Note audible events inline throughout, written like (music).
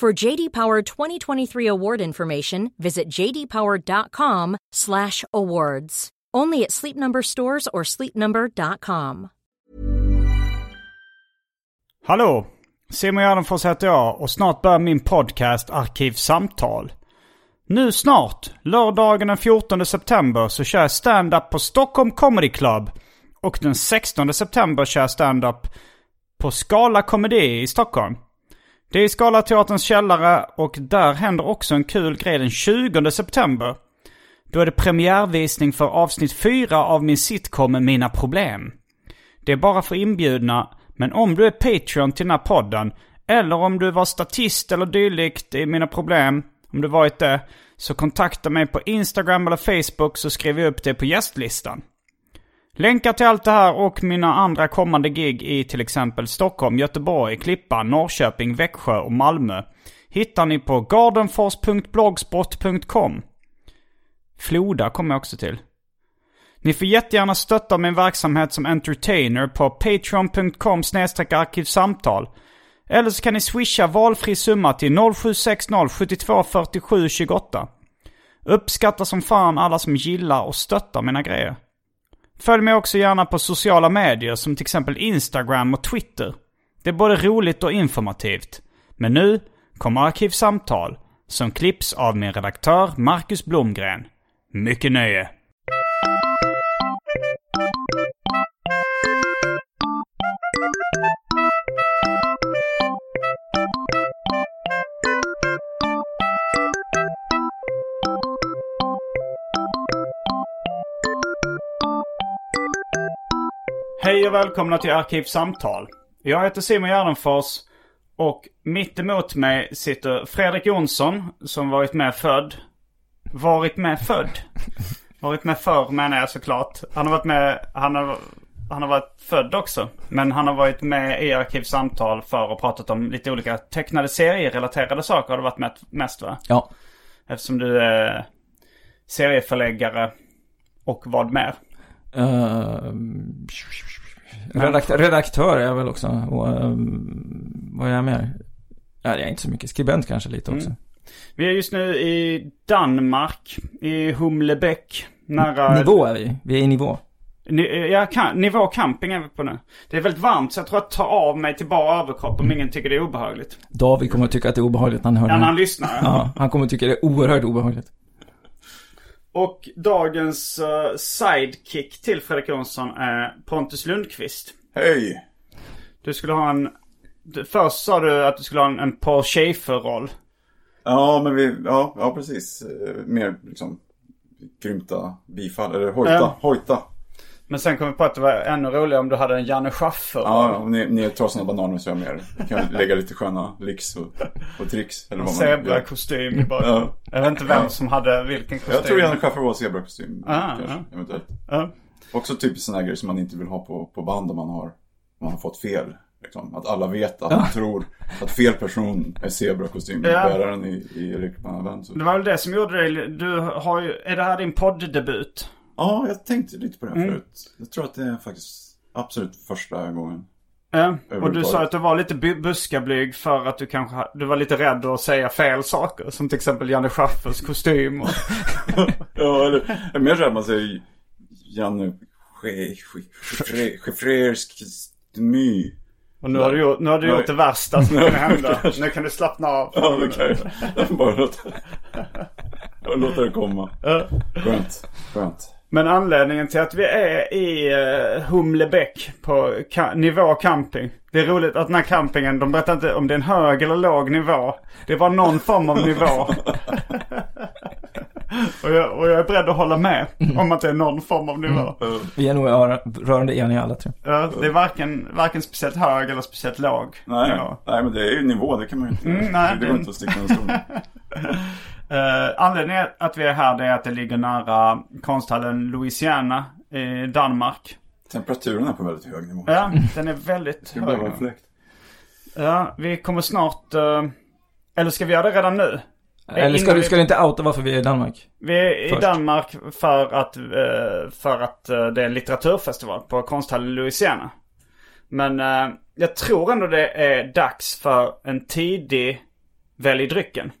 For JD Power 2023 award information, visit jdpower.com/awards. Only at Sleep Number stores or sleepnumber.com. Hallå! Simon Gärdenfors heter jag och snart börjar min podcast Arkivsamtal. Nu snart, lördagen den 14 september, så kör jag stand-up på Stockholm Comedy Club. Och den 16 september kör jag stand-up på Skala Komedi i Stockholm. Det är i Skala Teaterns källare och där händer också en kul grej den 20 september. Då är det premiärvisning för avsnitt 4 av min sitcom Mina Problem. Det är bara för inbjudna, men om du är Patreon till den här podden, eller om du var statist eller dylikt i Mina Problem, om du varit det, så kontakta mig på Instagram eller Facebook så skriver jag upp det på gästlistan. Länkar till allt det här och mina andra kommande gig i till exempel Stockholm, Göteborg, Klippan, Norrköping, Växjö och Malmö hittar ni på gardenfors.blogspot.com. Floda kommer jag också till. Ni får jättegärna stötta min verksamhet som entertainer på patreon.com arkivsamtal. Eller så kan ni swisha valfri summa till 0760 72 47 28. Uppskattar som fan alla som gillar och stöttar mina grejer. Följ mig också gärna på sociala medier som till exempel Instagram och Twitter. Det är både roligt och informativt. Men nu kommer Arkivsamtal som klipps av min redaktör Marcus Blomgren. Mycket nöje! Hej och välkomna till Arkivsamtal. Jag heter Simon Gärdenfors och mitt emot mig sitter Fredrik Jonsson som varit med född. Varit med född? Varit med förr menar jag såklart. Han har varit med, han har, han har varit född också. Men han har varit med i Arkivsamtal för och pratat om lite olika tecknade serierelaterade saker har du varit med mest va? Ja. Eftersom du är serieförläggare och vad mer? Uh, redaktör, redaktör är jag väl också. Och, uh, vad är jag mer? Ja, jag är inte så mycket. Skribent kanske lite också. Mm. Vi är just nu i Danmark, i Humlebäck. Nära... Nivå är vi. Vi är i nivå. Ni, ja, kan, nivå camping är vi på nu. Det är väldigt varmt så jag tror att ta av mig till bara överkropp om ingen tycker det är obehagligt. David kommer att tycka att det är obehagligt när han hör Ja, det när han lyssnar. Ja, han kommer att tycka det är oerhört obehagligt. Och dagens eh, sidekick till Fredrik Jonsson är Pontus Lundqvist. Hej! Du skulle ha en... du- Först sa du att du skulle ha en, en Paul Schaefer-roll. Ja, men vi, ja, ja precis. Eh, Mer liksom grymta bifall, eller hojta, Ja. hojta. Men sen kom vi på att det var ännu roligare om du hade en Janne Schaffer. Ja, om ni, ni tar sådana bananer så är jag mer. Kan jag lägga lite sköna licks och, och tricks. Eller vad man Zebra-kostym början. Ja. Jag vet inte vem som hade vilken kostym. Jag tror Janne Schaffer var zebrakostym. Ah, kanske, ja. eventuellt. Ja. Också typiskt sådana grejer som man inte vill ha på, på band om man har, man har fått fel. Liksom. Att alla vet att man tror att fel person är zebrakostym. Ja. I, i Rick Band. Så. Det var väl det som gjorde dig... Du har ju... Är det här din podddebut? Ja, jag tänkte lite på det Mm. förut. Jag tror att det är faktiskt absolut första gången. Ja. Och du sa att du var lite bu- buskablyg för att du kanske... Du var lite rädd att säga fel saker. Som till exempel Janne Schaffers kostym och... (laughs) Ja, eller jag är mer rädd man säger Janne Schäffrers kostym. Och nu har du gjort, nu har du gjort det värsta som kunde hända. Nu kan du slappna av. Ja, det kan jag. Bara låta, det komma. Skönt. Skönt. Men anledningen till att vi är i uh, Humlebäck på ka- nivå camping. Det är roligt att den här campingen, de berättar inte om det är en hög eller låg nivå. Det var någon form av nivå. (laughs) och, jag, och jag är beredd att hålla med om att det är någon form av nivå. Vi är nog rör- rörande eniga alla tre. Ja, det är varken, varken speciellt hög eller speciellt låg. Nej, nej, men det är ju nivå. Det kan man ju inte. Mm, nej, det går inte att sticka under. (laughs) Uh, anledningen att vi är här det är att det ligger nära konsthallen Louisiana i Danmark. Temperaturen är på väldigt hög nivå. Ja, den är väldigt hög. fläkt. Ja, vi kommer snart... eh, eller ska vi göra det redan nu? Eller ska vi- ska du inte outa varför vi är i Danmark? Vi är i Först. Danmark för att, eh, för att det är en litteraturfestival på konsthallen Louisiana. Men jag tror ändå det är dags för en tidig välj drycken.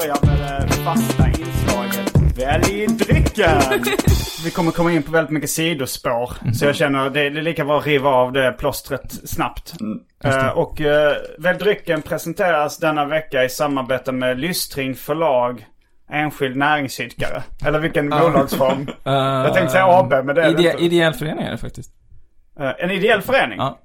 Börjar med det fasta inslaget Välj drycken! (laughs) Vi kommer komma in på väldigt mycket sidospår. Så jag känner det är lika bra att riva av det plåstret snabbt. Eh, och uh, Välj drycken presenteras denna vecka i samarbete med Lystring förlag. Enskild näringsidkare. Eller vilken bolagsform. (laughs) Jag tänkte säga AB, men det är det Ide- inte. Ideell förening är det faktiskt. Eh, en ideell förening? Ja.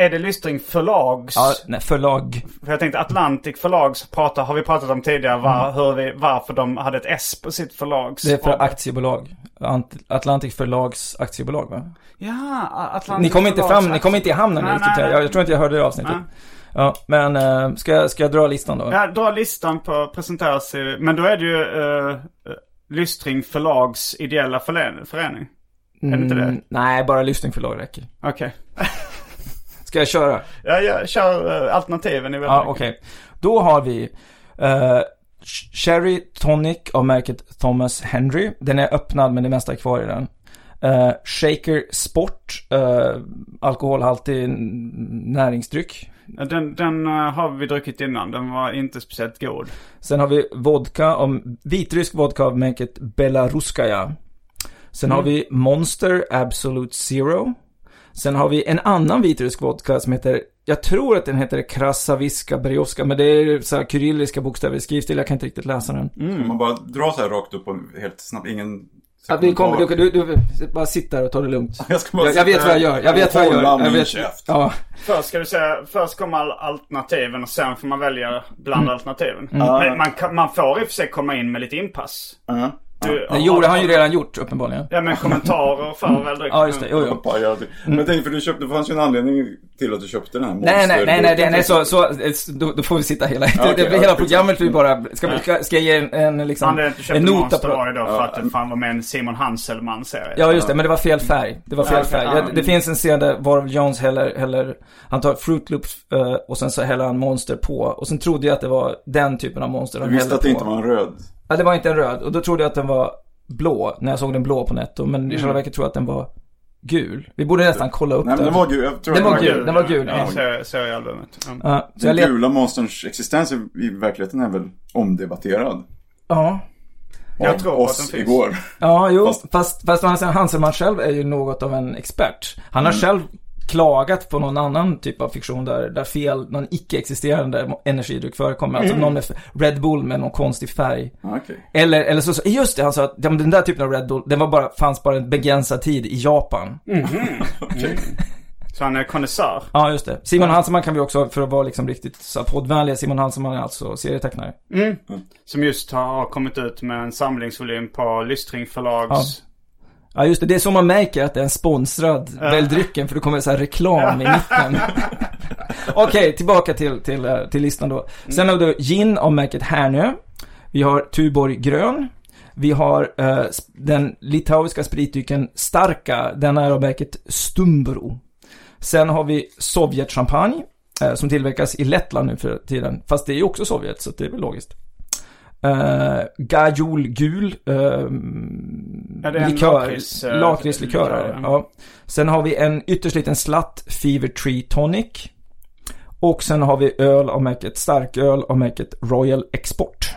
Är det Lystring förlags? Ja, nej, förlag. För jag tänkte Atlantic förlags pratar, har vi pratat om tidigare var, hur vi, varför de hade ett S på sitt förlags. Det är för aktiebolag. Ant- Atlantic förlags aktiebolag va? Ja, Atlantic Ni kom inte fram, ni kom inte i hamnen Nej, riktigt nej, här. Jag, jag tror inte jag hörde det avsnittet. Nej. Ja, men äh, ska, jag- ska jag dra listan då? Ja, dra listan på presenteras men då är det ju uh, Lystring förlags ideella förening. Är det inte det? Mm, nej, bara lyssning förlag räcker. Okej. (laughs) Ska jag köra? Ja, jag kör eh, alternativen i Ja, väldigt okej. Då har vi eh, Cherry Tonic av märket Thomas Henry. Den är öppnad men det mesta är kvar i den. Eh, Shaker Sport, uh, alkoholhaltig näringsdryck. Den, den har vi druckit innan. Den var inte speciellt god. Sen har vi vodka, om, vitrysk vodka av märket Belaruskaya. Sen har vi Monster Absolute Zero. Sen har vi en annan vitrysk vodka som heter, jag tror att den heter Krasaviska Berjovska, men det är så här kyrilliska bokstäver i skrivstil, jag kan inte riktigt läsa den. Kan man bara dra så här rakt upp och helt snabbt. Ingen... Ja, vi kommer, du, du, du, bara sitt där och ta det lugnt. (laughs) Jag ska bara Jag, jag vet vad jag gör, jag vet vad jag gör. Jag vet, käft. ja, Först ska du säga, först kommer all- alternativen och sen får man välja bland Mm. alternativen. Men man, kan, man får i och för sig komma in med lite inpass. Ja. Du, det gjorde han ju redan gjort uppenbarligen. Ja men kommentarer (laughs) för väl drycken. Ja, just det, jo, jo. (laughs) Jag- Men jag tänkte, för du köpte, det fanns ju en anledning till att du köpte den här Nej, nej, nej, nej, nej, nej så, (laughs) så, då, då får vi sitta hela, okej, det blir ja, hela programmet blir bara, ska, vi- ska, ska jag ge en, en liksom, Anledningen till att en jag köpte nota Monster på, var ju då för att det fan var med en Simon Hanselman-serie. Ja just det, men det var fel färg. Det var fel Ja, färg. ja. Ja, det finns en scen där Varv Jones häller, häller, han tar Fruit Loops eh, och sen så häller han Monster på. Och sen trodde jag att det var den typen av Monster Du han visste hällde att det på. inte var en röd. Ja, det var inte en röd. Och då trodde jag att den var blå, när jag såg den blå på netto. Men Mm. i själva verket tror jag att den var gul. Vi borde nästan kolla upp Nej, men det. den var gul. Jag tror Den att var gul, den var gul, Ja, ja. så, så i albumet. Ja. Ja, så Den jag let... gula monsterns existens i, verkligheten är väl omdebatterad. Ja. Jag Av tror att oss den finns. igår. Ja, jo, Fast- fast, fast, Hanselman själv är ju något av en expert. Han har själv klagat på någon annan typ av fiktion där, där fel, någon icke-existerande energidryck förekommer. Alltså någon med Red Bull med någon konstig färg. Ja, Okej. Eller, eller så, så, just det, han sa att ja, den där typen av Red Bull, den var bara, fanns bara en begränsad tid i Japan. (laughs) Så han är konnässör. Ja, just det. Simon Hanselman kan vi också, för att vara liksom riktigt så poddvänliga, Simon Hanselman är alltså serietecknare. Som just har kommit ut med en samlingsvolym på Lystring förlags... Ja, just det. Det är så man märker att det är en sponsrad Välj drycken, för det kommer så här reklam i mitten. (laughs) Okej, tillbaka till, till, eh, till listan då. Sen har du gin av märket Härnö. Vi har Tuborg grön. Vi har eh, den litauiska spritdrycken Starka. Den är av märket Stumbro. Sen har vi Sovjetchampagne. Eh, som tillverkas i Lettland nu för tiden. Fast det är ju också Sovjet, så det är väl logiskt. Uh, Gajol gul. Uh, Ja, det är en likör, lakrits, eh, lakritslikör. likör, Ja. Sen har vi en ytterst liten slatt Fever Tree Tonic. Och sen har vi öl av märket starköl av märket Royal Export.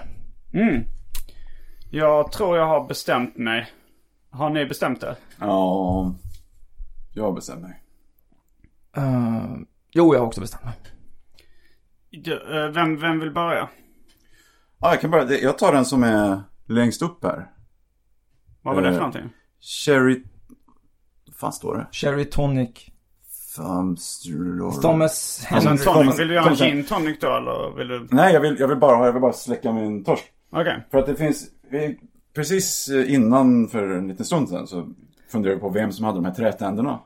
Mm. Jag tror jag har bestämt mig. Har ni bestämt det? Ja, jag har bestämt mig. Eh, jo, jag har också bestämt mig. Du, eh, vem, vem vill börja? Ja, jag kan bara, det- jag tar den som är längst upp här. Vad var det för Eh, någonting? Cherry... Vad fan står det? Cherry tonic. Thumbs... Thomas Alltså en tonic. Vill du göra en Thomas- gin tonic då eller vill du? Nej, jag vill, jag vill bara jag vill bara släcka min torsk. Okej. För att det finns, vi- precis innan för en liten stund sedan så funderade jag på vem som hade de här trätänderna.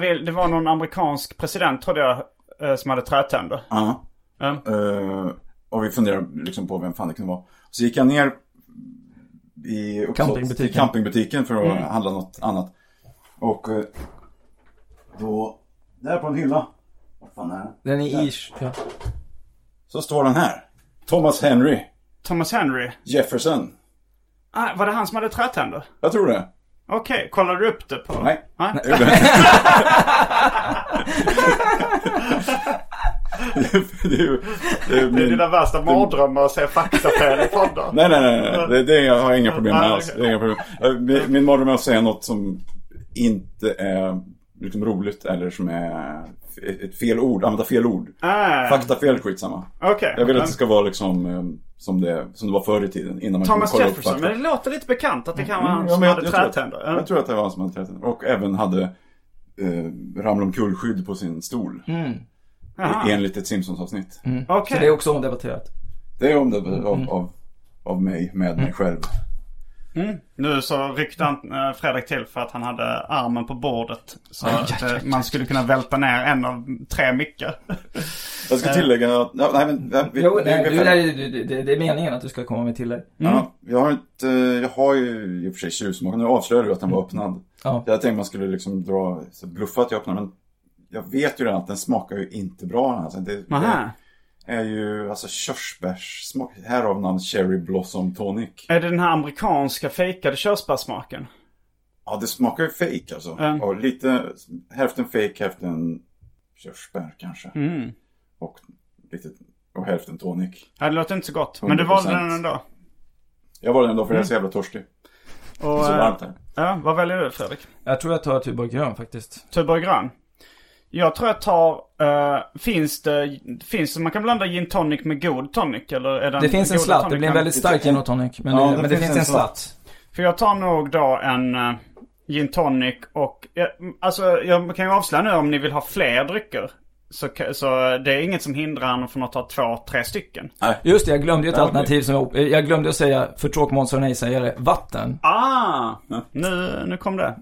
Vill, det var någon amerikansk president trodde jag eh, som hade trätänder. Ja. Ja. Eh, och vi funderade liksom på vem fan det kunde vara. Så gick jag ner i, Uppsala- Campingbutiken. i campingbutiken för att handla något annat. Och eh, då, där på en hylla. Vart fan är den? Den är ish. Ja. Så står den här. Thomas Henry Thomas Henry. Jefferson. Ah, var det han som hade trätänder? Jag tror det. Okej, kollade du upp det på? Nej. Nej. (laughs) (laughs) det är det är Det är min, dina värsta mardrömmar att se faktafel i poddar. (laughs) Nej, nej, nej. nej. Det, det har jag inga problem med alls. Det är inga problem. Eh, Min, min mardröm är att säga något som inte är liksom roligt eller som är ett fel ord. Använda fel ord. Ah, Faktafel, skitsamma. Okej. Jag vill att det ska vara liksom eh, som det, som det var förr i tiden. Innan man Thomas kunde kolla upp Jefferson. fakta. Men det låter lite bekant att det kan vara han Mm, som hade jag tror att- trätänder. Ja. Jag tror att det var han som hade trätänder. Och även hade eh, ramla omkullskydd på sin stol. Jaha. Enligt ett Simpsons-avsnitt. Mm. Okej. Så det är också omdebatterat. Det är om det av, av, av mig, med mig själv. Nu så ryckte han, eh, Fredrik till för att han hade armen på bordet. Så att eh, man skulle kunna välta ner en av tre mickar. Jag ska tillägga att... Ja, nej, men, ja, vi, Jo, vi- nej, vi- du, nej, det, det, det, det är meningen att du ska komma med tillägg. Ja, jag har inte, jag har ju i och för sig tjuvsmakat. Nu avslöjade du att den var öppnad. Ja. Jag tänkte man skulle liksom dra, bluffa att jag öppnar men jag vet ju redan att den smakar ju inte bra. Alltså. Det, Aha. det är ju alltså körsbärssmak. Härav namn Cherry Blossom Tonic. Är det den här amerikanska fejkade körsbärssmaken? Ja, det smakar ju fake alltså. Mm. Och lite, hälften fake, hälften körsbär kanske. Mm. Och lite, och hälften tonic. Ja, det låter inte så gott. Men du valde 100%. den ändå. Jag var den ändå för jag är så jävla törstig. Det Och, är så eh, varmt här. ja, vad väljer du Fredrik? Jag tror jag tar Tuborg grön faktiskt. Tuborg grön. Jag tror jag tar, eh, finns det, finns det, man kan blanda gin tonic med god tonic eller är den Det finns en slatt, det blir en väldigt stark gin och tonic. Men, Ja, det, det men det finns finns en slatt. För jag tar nog då en uh, gin tonic och, eh, alltså jag kan ju avslöja nu om ni vill ha fler drycker. Så, så det är inget som hindrar en från att ta två, tre stycken. Just det, jag glömde ju ett alternativ som jag, jag glömde att säga för tråkmånsar och nej-sägare, vatten. Ah! Nu, nu kom det.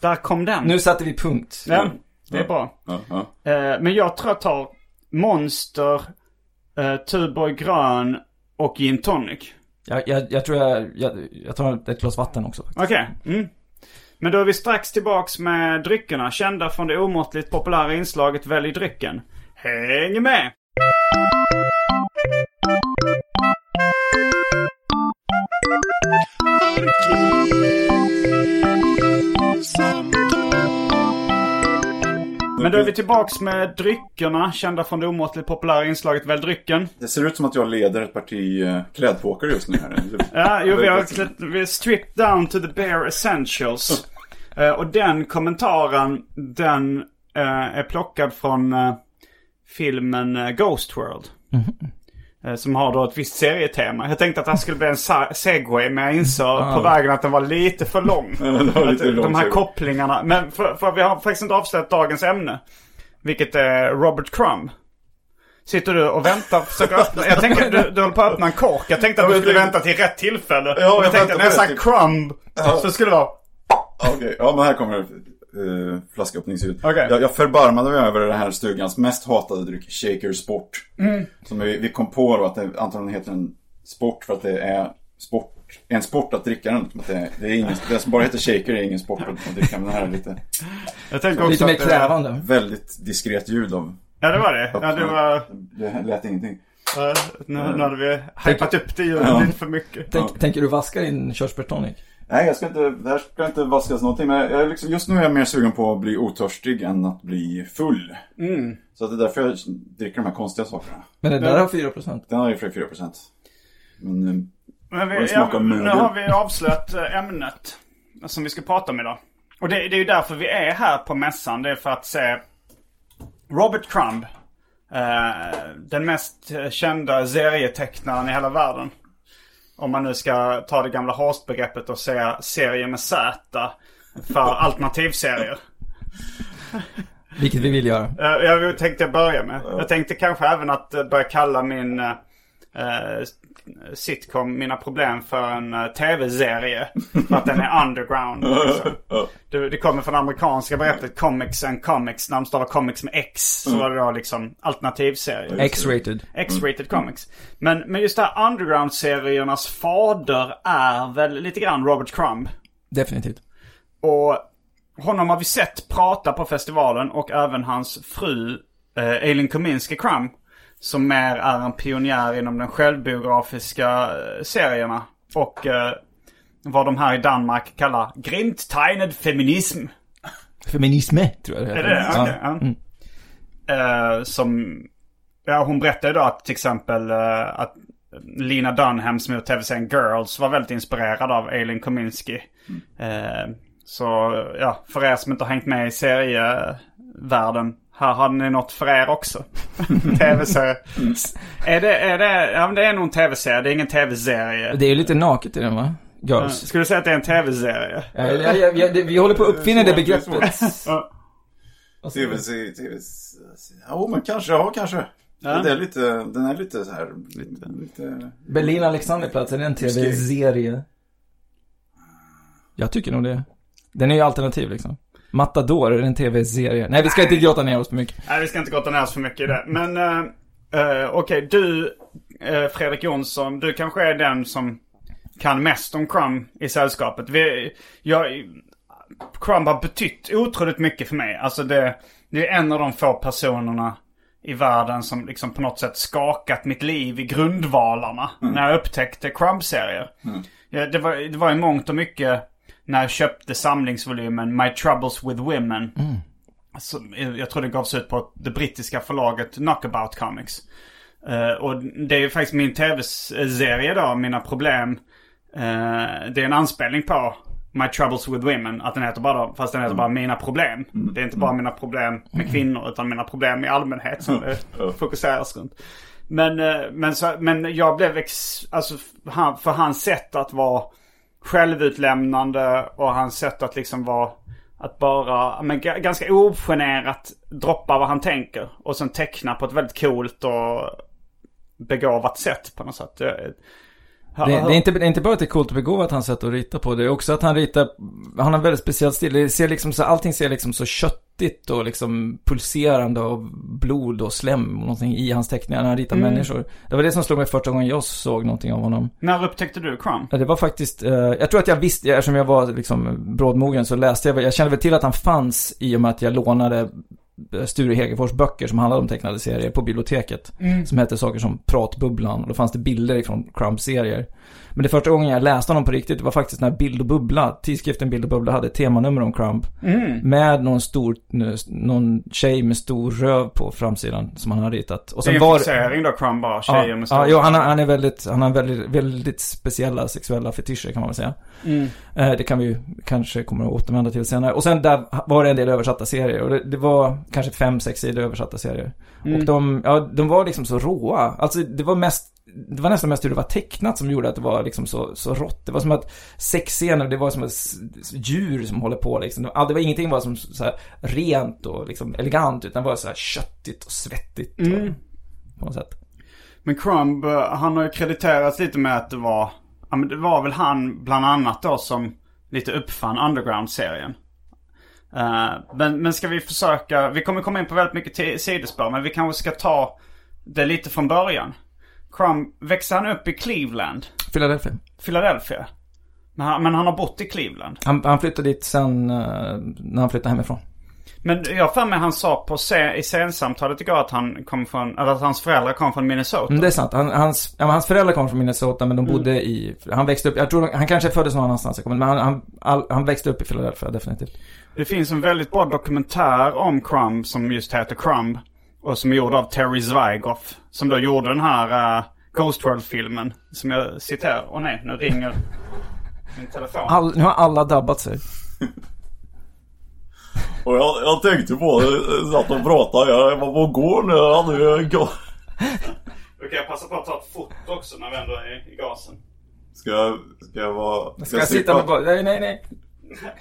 Där kom den. Nu satte vi punkt. Ja, det är bra. Ja, ja. Eh, men jag tror jag tar Monster, uh, Tuborg grön och gin tonic. Jag, jag, jag tror jag, jag, jag tar ett glas vatten också. Okej. Mm. Men då är vi strax tillbaks med dryckerna. Kända från det omåttligt populära inslaget Välj drycken. Häng med! Men då är vi tillbaks med dryckerna. Kända från det omåttligt populära inslaget Välj drycken. Det ser ut som att jag leder ett parti eh, klädpoker just nu här. Ja, jo, vi har klätt, vi stripped down to the bare essentials. (laughs) Eh, och den kommentaren, den eh, är plockad från filmen Ghost World. Eh, som har då ett visst serietema. Jag tänkte att det här skulle bli en sa- segway, men jag insåg på vägen att den var lite för lång. (laughs) det lite lång de här segway. kopplingarna. Men för, för vi har faktiskt inte avslöjat dagens ämne. Vilket är Robert Crumb. Sitter du och väntar, försöker (laughs) öppna. Jag tänker du, du håller på att öppna en kork. Jag tänkte att Ja, du skulle det- vänta till rätt tillfälle. Ja, jag jag tänkte när jag rätt crumb så skulle det vara... Okej, ja men här kommer uh, flasköppningsljud. Okej. Jag, jag förbarmade mig över den här stugans mest hatade dryck, Shaker Sport. Mm. Som vi, vi kom på då att det antagligen heter en sport för att det är sport. En sport att dricka den. Att det, det är ingen, det som bara heter shaker är ingen sport att dricka. Men den här är lite, Jag tänker också Lite mer eh, krävande. väldigt diskret ljud av. Ja det var det. Ja det var... Det lät ingenting. Uh, nu, nu hade vi hypat upp det ljudet Ja. lite för mycket. Tänk, Tänker du vaska din körsbärstonic? Nej, jag ska inte, det här ska inte vaskas någonting. Men jag liksom, just nu är jag mer sugen på att bli otörstig än att bli full. Mm. Så att det är därför jag dricker de här konstiga sakerna. Men det där har 4%. Den har ju 4%. Men eh, Men vi, ja, nu har vi avslöjat eh, ämnet. som vi ska prata om idag. Och det, det är ju därför vi är här på mässan. Det är för att se Robert Crumb. Eh, den mest kända serietecknaren i hela världen. Om man nu ska ta det gamla Horst-begreppet och säga serie med Z för (laughs) alternativserier. Vilket vi vill göra. Eh, Jag tänkte börja med. Jag tänkte kanske även att eh, börja kalla min eh, sitcom Mina problem för en eh, tv-serie. För att den är underground. (laughs) Liksom. Det, det kommer från amerikanska begreppet comics and comics. När de stavar comics med X så var det då liksom alternativserie. X-rated. X-rated comics. Men, men just det här underground-seriernas fader är väl lite grann Robert Crumb. Definitivt. Och honom har vi sett prata på festivalen och även hans fru eh, Eileen Kominski Crumb. Som mer är en pionjär inom den självbiografiska eh, serierna. Och eh, vad de här i Danmark kallar grimttegned feminism. Feminisme, tror jag det Är heter. det det? Ja. Okej, ja. Mm. Eh, som, ja hon berättade då att till exempel eh, att Lina Dunham som gjort tv-serien Girls var väldigt inspirerad av Eileen Kominski. Eh, så ja, för er som inte har hängt med i serievärlden. Här har ni något för er också. (laughs) tv-serie. Är det, är det, ja men det är nog en tv-serie. Det är ingen tv-serie. Det är ju lite naket i den va? Girls. Skulle du säga att det är en tv-serie? Ja, ja, ja, ja, det- vi håller på att uppfinna det begreppet. TVC, (laughs) TVC. Ja, men kanske, ja kanske. Ja. Det är lite, den är lite så här, lite, lite... Berlin Alexanderplatz, är det en tv-serie? Jag tycker nog det. Den är ju alternativ liksom. Matador, är det en tv-serie? Nej, vi ska inte grotta ner oss för mycket. Nej, vi ska inte grotta ner oss för mycket i det. Men eh, eh, okej, du eh, Fredrik Jonsson, du kanske är den som kan mest om Crumb i sällskapet. Vi, jag, Crumb har betytt otroligt mycket för mig. Alltså det, det är en av de få personerna i världen som liksom på något sätt skakat mitt liv i grundvalarna. När jag upptäckte Crumb-serier. Ja, det, var, det var i mångt och mycket när jag köpte samlingsvolymen My Troubles with Women. Som, jag tror det gavs ut på det brittiska förlaget Knockabout Comics. Eh, och det är ju faktiskt min tv-serie då, Mina Problem. Eh, det är en anspelning på My Troubles with Women. Att den heter bara, fast den heter bara Mina Problem. Det är inte bara mina problem med kvinnor utan mina problem i allmänhet som det fokuseras runt. Men, eh, men, så, men jag blev ex, alltså han, för hans sätt att vara självutlämnande och hans sätt att liksom vara att bara, men ganska ogenerat droppa vad han tänker. Och sen teckna på ett väldigt coolt och begåvat sätt på något sätt. Det, Det, är inte, det är inte bara att det är coolt och begåvat hans sätt att rita på, det är också att han ritar, han har en väldigt speciell stil. Det ser liksom så, allting ser liksom så köttigt och liksom pulserande och blod och slem och någonting i hans teckningar när han ritar människor. Det var det som slog mig första gången jag såg någonting av honom. När upptäckte du Crumb? Ja, det var faktiskt, eh, jag tror att jag visste, eftersom jag var liksom brådmogen så läste jag, jag kände väl till att han fanns i och med att jag lånade Sture Hegerfors böcker som handlade om tecknade serier på biblioteket. Som hette saker som Pratbubblan och då fanns det bilder från Crumb-serier. Men det första gången jag läste honom på riktigt det var faktiskt när Bild och Bubbla, tidskriften Bild och Bubbla hade ett temanummer om Crumb. Med någon stor, någon tjej med stor röv på framsidan som han hade ritat. Och Det är sen en var fixering då, Crumb bara. Tjejer ja, med ja, stora jo, han, har- han är väldigt, han har väldigt, väldigt speciella sexuella fetischer kan man väl säga. Eh, det kan vi ju kanske kommer att återvända till senare. Och sen där var det en del översatta serier. Och det, det var kanske fem, sex sidor översatta serier. Och de, ja, de var liksom så råa. Alltså det var mest, det var nästan mest hur det var tecknat som gjorde att det var liksom så, så rått. Det var som att sexscener, det var som ett djur som håller på liksom. Det var ingenting var som så här rent och liksom elegant, utan var så här köttigt och svettigt. Och, på något sätt. Men Crumb, eh, han har ju krediterats lite med att det var, ja men det var väl han bland annat då som lite uppfann Underground-serien. Eh, men, men ska vi försöka, vi kommer komma in på väldigt mycket sidospår, men vi kanske ska ta det lite från början. Crumb, växte han upp i Cleveland? Philadelphia. Philadelphia? Men han, men han har bott i Cleveland. Han, han flyttade dit sen eh, när han flyttade hemifrån. Men jag har för mig han sa på se, i scensamtalet igår att han kom från, eller att hans föräldrar kom från Minnesota. Mm, det är sant. Han, hans, ja, hans föräldrar kom från Minnesota men de bodde i, han växte upp, jag tror, han kanske föddes någon annanstans, men han, han, all, han växte upp i Philadelphia definitivt. Det finns en väldigt bra dokumentär om Crumb som just heter Crumb. Och som är gjord av Terry Zwigoff. Som då gjorde den här uh, Ghost World-filmen. Som jag citerar. Åh nej, nu ringer... (laughs) min telefon. All, nu har alla dabbat sig. (laughs) Och jag, jag tänkte på det, jag satt och pratade, jag var på går nu, jag hade ju gå- (laughs) Då kan jag passa på att ta ett foto också när vi ändå är i gasen. Ska jag, ska jag vara... Ska jag sitta med bara, nej, nej, nej.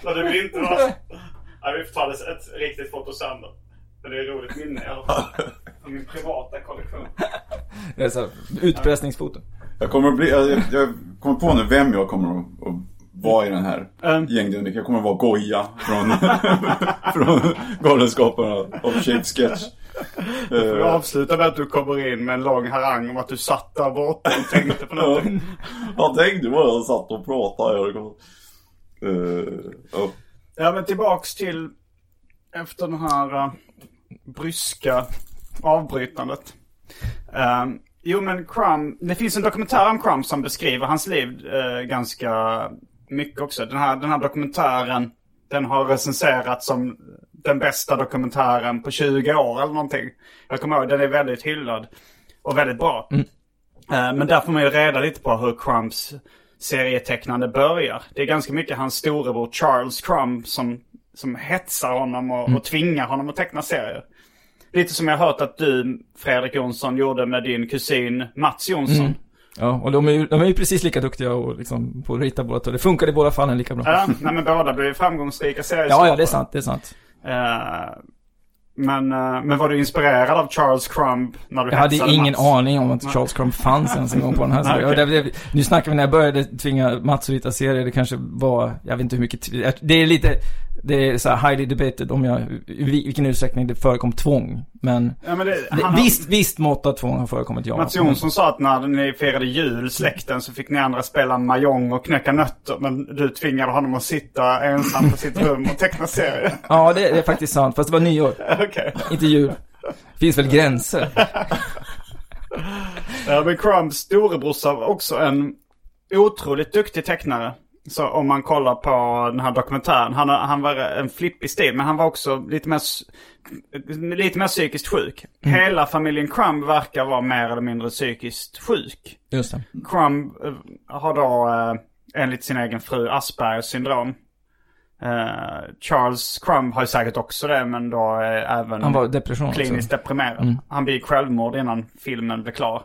Det vill inte vara... Nej, vi får ta ett, ett riktigt foto sen då. För det är ett roligt minne i alla fall. (laughs) Av min privata kollektion. Det är så här, utpressningsfoto. Jag kommer att bli, jag, jag- jag kommer på nu vem jag kommer att, att vara i den här Mm. gängdynamiken. Jag kommer att vara Goya från, (laughs) från Galenskaparna av Shape Sketch. Vi Eh, avslutar med att du kommer in med en lång harang om att du satt där borta och tänkte på någonting. Jag tänkte bara jag satt och pratade. Jag kom, eh, ja. Ja, men tillbaks till efter den här uh, bryska avbrytandet. Um, jo, men Crumb, det finns en dokumentär om Crumb som beskriver hans liv eh, ganska mycket också. Den här, den här dokumentären, den har recenserats som den bästa dokumentären på 20 år eller någonting. Jag kommer ihåg, den är väldigt hyllad och väldigt bra. Eh, Men där får man ju reda lite på hur Crumbs serietecknande börjar. Det är ganska mycket hans storebror Charles Crumb som, som hetsar honom och, och tvingar honom att teckna serier. Lite som jag har hört att du, Fredrik Jonsson, gjorde med din kusin Mats Jonsson. Ja, och de är ju, de är ju precis lika duktiga och liksom på att rita båda två. Det funkar i båda fallen lika bra. Ja, nej, men båda blev framgångsrika serieskapare. Ja, ja, det är sant, det är sant. Eh, men, eh, men var du inspirerad av Charles Crumb när du Jag hade ingen Mats? aning om att Charles Crumb fanns ens en gång på den här (laughs) serien. Det, det, Nu snackar vi när jag började tvinga Mats att rita serier, det kanske var, jag vet inte hur mycket, det är lite, det är så här highly debated om jag, i vilken utsträckning det förekom tvång. Men, Ja, men det, det, han har- visst, visst mått av tvång har förekommit, ja. Mats Jonsson sa att när ni firade jul, släkten, så fick ni andra spela mahjong och knäcka nötter. Men du tvingade honom att sitta ensam på sitt rum och teckna serier. (laughs) Ja, det, det är faktiskt sant, fast det var nyår, (laughs) Okej. inte jul. Finns väl gränser? (laughs) Ja, men Crumbs storebrorsa var också en otroligt duktig tecknare. Så om man kollar på den här dokumentären. Han, han var en flippig stil, men han var också lite mer, lite mer psykiskt sjuk. Hela familjen Crumb verkar vara mer eller mindre psykiskt sjuk. Just det. Crumb eh, har då eh, enligt sin egen fru Aspergers syndrom. Eh, Charles Crumb har ju säkert också det men då eh, även Han var depression också. kliniskt deprimerad. Mm. Han begick självmord innan filmen blev klar.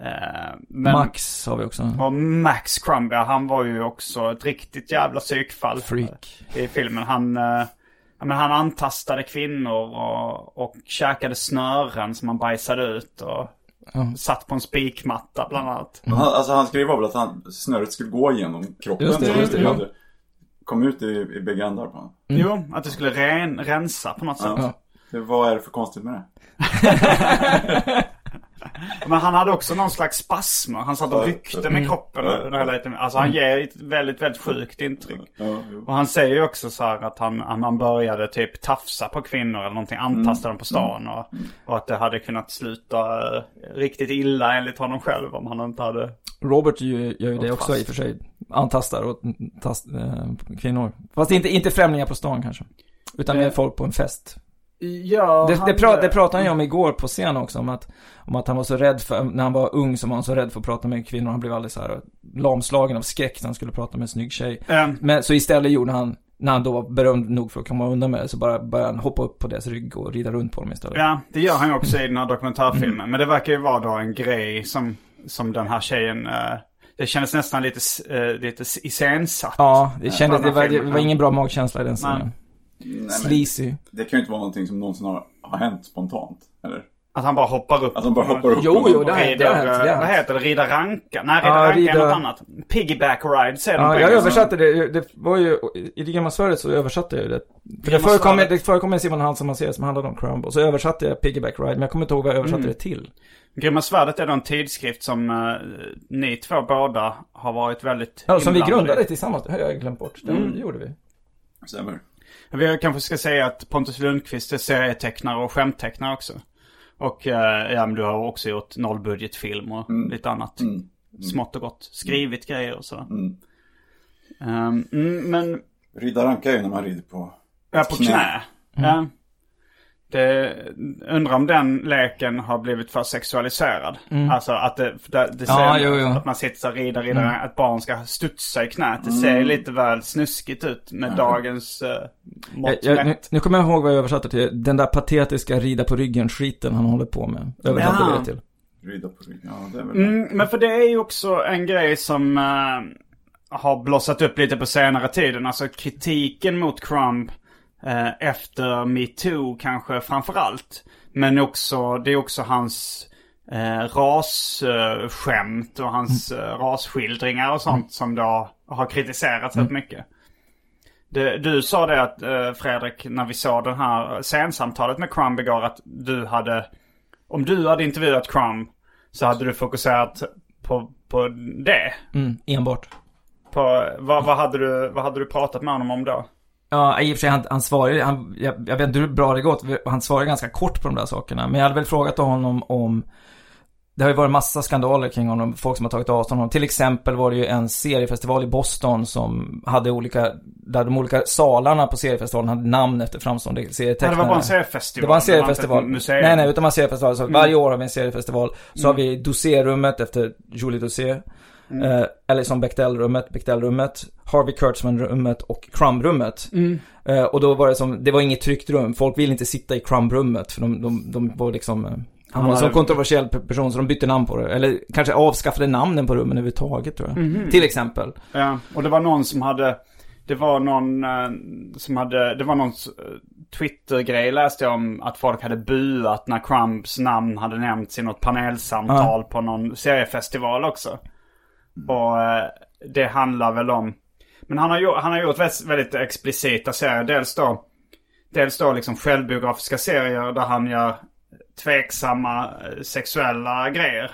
Eh, men, Max har vi också. Och Max Crumb, ja, han var ju också ett riktigt jävla psykfall. Freak. I filmen. Han, eh, ja, men han antastade kvinnor och, och käkade snören som han bajsade ut. Och Ja. satt på en spikmatta bland annat. Han, alltså han skrev väl att han, snöret skulle gå igenom kroppen. Just det, just det, ja. Kom ut i, i bägge ändar på honom. Jo, att det skulle ren, rensa på något sätt. Ja. Det, vad är det för konstigt med det? (laughs) (laughs) Men han hade också någon slags spasmer. Han satt och ryckte med kroppen. Under hela tiden. Alltså han ger ett väldigt, väldigt sjukt intryck. Och han säger ju också så här att han, att han började typ tafsa på kvinnor eller någonting, antasta dem på stan. Och, och att det hade kunnat sluta eh, riktigt illa enligt honom själv om han inte hade... Robert gör, ju det också fast. i och för sig. Antastar och tast, eh, kvinnor. Fast inte, inte främlingar på stan kanske. Utan mer folk på en fest. Ja, Det, han, det, pra, det pratade han ju om igår på scen också, om att, om att han var så rädd för, när han var ung så var han så rädd för att prata med kvinnor. Han blev alldeles så här lamslagen av skräck när han skulle prata med en snygg tjej. Eh, Men så istället gjorde han, när han då var berömd nog för att komma undan med det, så bara började han hoppa upp på deras rygg och rida runt på dem istället. ja, det gör han ju också i den här dokumentärfilmen. Men det verkar ju vara då en grej som, som den här tjejen... eh, det kändes nästan lite, uh, lite iscensatt. Ja, det kändes, det var, det var ingen bra magkänsla i den scenen. Nej, men Sleazy. det kan ju inte vara någonting som någonsin har, har hänt spontant. Eller? Att han bara hoppar upp. Att de bara hoppar upp Jo, jo, det har hänt, vad heter det? Rida ranka? Nej, rida Ja, ranka är rida- något annat. Piggyback ride säger de Ja, på jag översatte det. Det var ju, i det gamla Sverige så översatte jag det. För det förekom, det förekom en Simon Hansen-serie som handlade om Crumble. Så översatte jag Piggyback Ride, men jag kommer inte ihåg vad jag översatte Mm. det till. Grymma svärdet är då en tidskrift som eh, ni två båda har varit väldigt Ja, som vi i. grundade tillsammans. Det har jag glömt bort. Det, Mm. det gjorde vi. Stämmer. Vi kanske ska säga att Pontus Lundqvist är serietecknare och skämttecknare också. Och eh, ja, men du har också gjort nollbudgetfilm och Mm. lite annat. Mm. Smått och gott. Skrivit grejer och sådär. Mm. Mm, men Rida ranka är ju när man rider på Ja, på knä. Knä. Ja. Det, undrar om den leken har blivit för sexualiserad. Alltså att det, det, det ser, Mm. Ja, jo, jo. att man sitter så rider, rider, Mm. att barn ska studsa i knät. Det ser lite väl snuskigt ut med dagens uh, mått Jag, jag, nu, nu kommer jag ihåg vad jag översatte till. Den där patetiska rida på ryggen-skiten han håller på med. Översatte Ja. det till. Rida på ryggen. Ja, det är väl Mm, men för det är ju också en grej som eh, har blossat upp lite på senare tiden. Alltså kritiken mot Crumb eh, efter metoo kanske framförallt. Men också, det är också hans eh, rasskämt och hans eh, rasskildringar och sånt som då har kritiserats rätt mycket. Det, du sa det att eh, Fredrik, när vi såg det här scensamtalet med Crumb igår, att du hade, om du hade intervjuat Crumb så hade du fokuserat på, på det. Mm, enbart. På, vad, vad, hade du, vad hade du pratat med honom om då? Ja, i och för sig, han, han svarade, han, jag, jag vet inte hur bra det gått, han svarade ganska kort på de där sakerna. Men jag hade väl frågat honom om, det har ju varit massa skandaler kring honom, folk som har tagit avstånd från honom. Till exempel var det ju en seriefestival i Boston som hade olika, där de olika salarna på seriefestivalen hade namn efter framstående Ja, serietecknare. det var bara en seriefestival. Det var en seriefestival. Nej, nej, utan en seriefestival. Så varje år har vi en seriefestival. Så har vi Dossé-rummet efter Julie Dossé. Eh, eller som Bechdel-rummet, Bechdel-rummet, Harvey Kurtzman-rummet och Crumb-rummet. Eh, och då var det som, det var inget tryggt rum. Folk ville inte sitta i Crumb-rummet för de, de, de var liksom, eh, han var en så hade- kontroversiell pe- person så de bytte namn på det. Eller kanske avskaffade namnen på rummen överhuvudtaget tror jag. Till exempel. Ja, och det var någon som hade, det var någon eh, som hade, det var någon Twitter-grej läste jag om att folk hade buat när Crumbs namn hade nämnts i något panelsamtal på någon seriefestival också. Och eh, det handlar väl om, men han har, gjort, han har gjort väldigt, väldigt explicita serier. Dels då, dels då liksom självbiografiska serier där han gör tveksamma eh, sexuella grejer.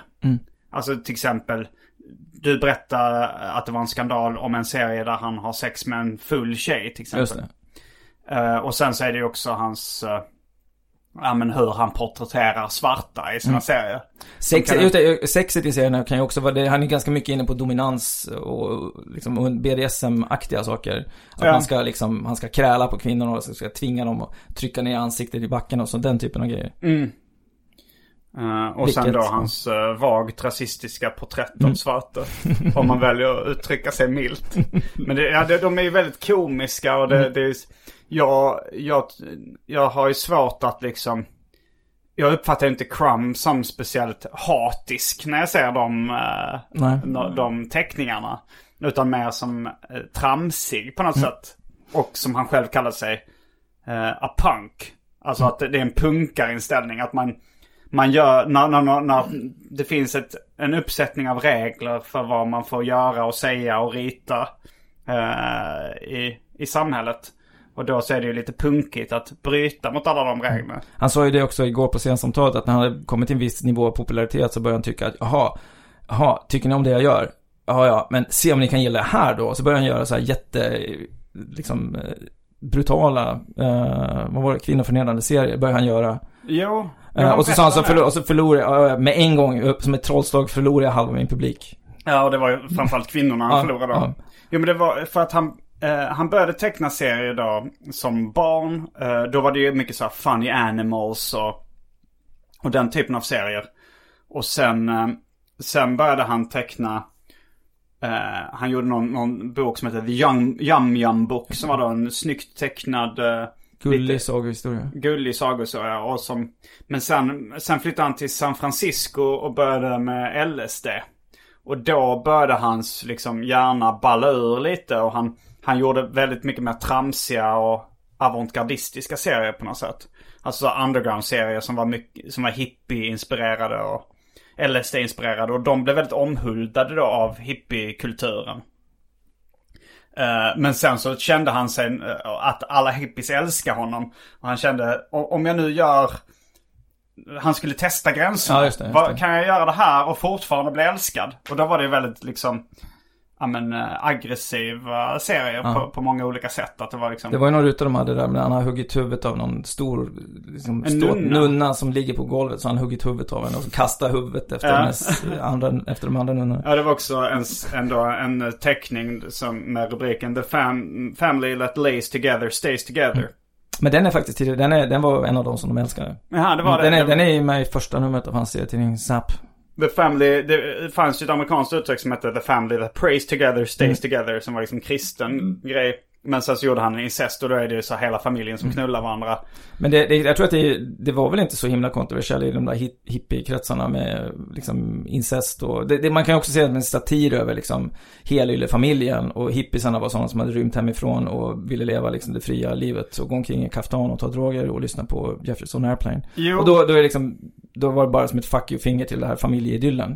Alltså till exempel, du berättar att det var en skandal om en serie där han har sex med en full tjej till exempel. Just det. Eh, och sen så är det ju också hans, uh, ja men hur han porträtterar svarta i sina serier. Sex, kan- det, sexet i serierna kan ju också vara det, han är ganska mycket inne på dominans och liksom och BDSM-aktiga saker. Att Ja. man ska liksom, han ska kräla på kvinnorna och ska trycka dem och trycka ner ansiktet i backen och så, den typen av grejer. Eh, och sen Vilket- då hans uh, vagt rasistiska porträtt Mm. av svarta. om man väljer att uttrycka sig milt. (laughs) Men det, ja, det, de är ju väldigt komiska och det, Mm. det är, jag, jag, jag har ju svårt att liksom jag uppfattar inte Crumb som speciellt hatisk när jag ser de, eh, de, de teckningarna. Utan mer som eh, tramsig på något Mm. sätt. Och som han själv kallar sig, eh, a punk. Alltså att det är en punkarinställning. Att man, man gör, när, när, när, när det finns ett, en uppsättning av regler för vad man får göra och säga och rita eh, i, i samhället. Och då så är det ju lite punkigt att bryta mot alla de reglerna. Han sa ju det också igår på scensamtalet att när han hade kommit till en viss nivå av popularitet så började han tycka att jaha, jaha, tycker ni om det jag gör? Ja, ja, men se om ni kan gilla det här då. Så började han göra så här jätte, liksom, eh, brutala, eh, vad var det, kvinnoförnedrande serier började han göra. Jo. Eh, och så sa han så, förlor, och så förlorade jag, med en gång, upp som ett trollslag förlorade jag halva min publik. Ja, och det var ju framförallt kvinnorna han Ja, förlorade ja. då. Jo, men det var för att han, eh, han började teckna serier då som barn. Eh, då var det ju mycket så här funny animals och, och den typen av serier. Och sen, eh, sen började han teckna, eh, han gjorde någon, någon bok som heter The Young, Yum Yum Book. Som var då en snyggt tecknad eh, Gullig sagohistoria. gullig sagoserie. Och som, men sen, sen flyttade han till San Francisco och började med LSD. Och då började hans liksom hjärna balla ur lite och han, han gjorde väldigt mycket mer tramsiga och avantgardistiska serier på något sätt. Alltså underground-serier som var mycket, som var hippie-inspirerade och LSD-inspirerade. Och de blev väldigt omhuldade då av hippiekulturen. Eh, Men sen så kände han sig eh, att alla hippies älskar honom. Och han kände, "O- om jag nu gör... Han skulle testa gränserna. Ja, just det, just det. Kan jag göra det här och fortfarande bli älskad? Och då var det väldigt liksom, ja men eh, aggressiva serier på, på många olika sätt. Att det var liksom... Det var ju någon ruta de hade där, men han har huggit huvudet av någon stor, liksom, En stor nunna. nunna. som ligger på golvet. Så han har huggit huvudet av henne och kastar huvudet efter, Ja. hennes, (laughs) andra, efter de andra nunnorna. Ja, det var också en, ändå en teckning som med rubriken The fam, Family That Lays Together Stays Together. Men den är faktiskt tidigare, den, är, den var en av de som de älskade. Jaha, det var det. Den är, Det- den är med i första numret av hans serietidning Zap. The Family, det fanns ju ett amerikanskt uttryck som hette The Family that prays together stays together. Som var liksom kristen grej. Men sen så gjorde han en incest och då är det ju så hela familjen som knullar varandra. Men det, det, jag tror att det, det var väl inte så himla kontroversiellt i de där hip- hippiekretsarna med liksom incest och det, det, man kan också se en satir över liksom Helylle-familjen och hippisarna var sådana som hade rymt hemifrån och ville leva liksom det fria livet och gå omkring i kaftan och ta droger och lyssna på Jefferson Airplane. Jo. Och då, då är det liksom, då var det bara som ett fuck you-finger till det här familjeidyllen.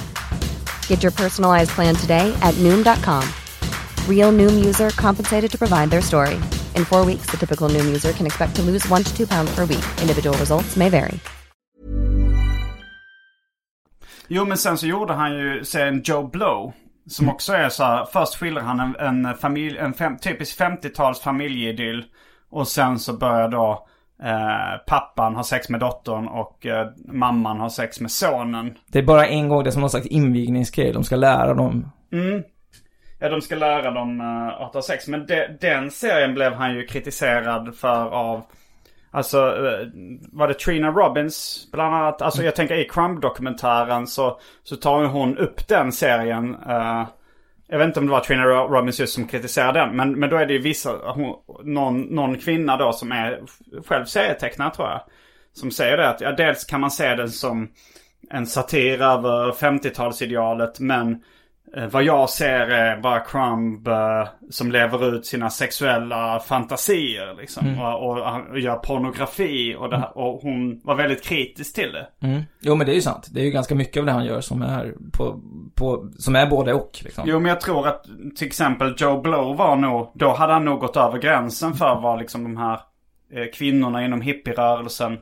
Get your personalized plan today at Noom.com. Real Noom user compensated to provide their story. In four weeks, the typical Noom user can expect to lose one to two pounds per week. Individual results may vary. Jo men sen så gjorde han ju serien Joe Blow. Som mm. också är så här, först skildrar han en, en, familj, en fem, typisk 50-tals familjeidyll. Och sen så börjar då eh, pappan ha sex med dottern och eh, mamman ha sex med sonen. Det är bara en gång, det är som någon slags invigningsgrej, de ska lära dem. Ja, de ska lära dem uh, att ha sex. Men de, den serien blev han ju kritiserad för av... Alltså, eh, var det Trina Robbins bland annat? Alltså jag tänker i Crumb-dokumentären så, så tar hon upp den serien jag vet inte om det var Trina Robbins just som kritiserade den. Men, men då är det ju vissa, hon, någon, någon kvinna då som är själv serietecknare tror jag. Som säger det att ja, dels kan man se den som en satir över 50-talsidealet. Men vad jag ser är bara Crumb eh, som lever ut sina sexuella fantasier. Liksom, och, och, och gör pornografi. Och, här- och hon var väldigt kritisk till det. Mm. Jo men det är ju sant. Det är ju ganska mycket av det han gör som är på, på som är både och liksom. Jo men jag tror att till exempel Joe Blow var nog, då hade han nog gått över gränsen för vad liksom de här eh, kvinnorna inom hippierörelsen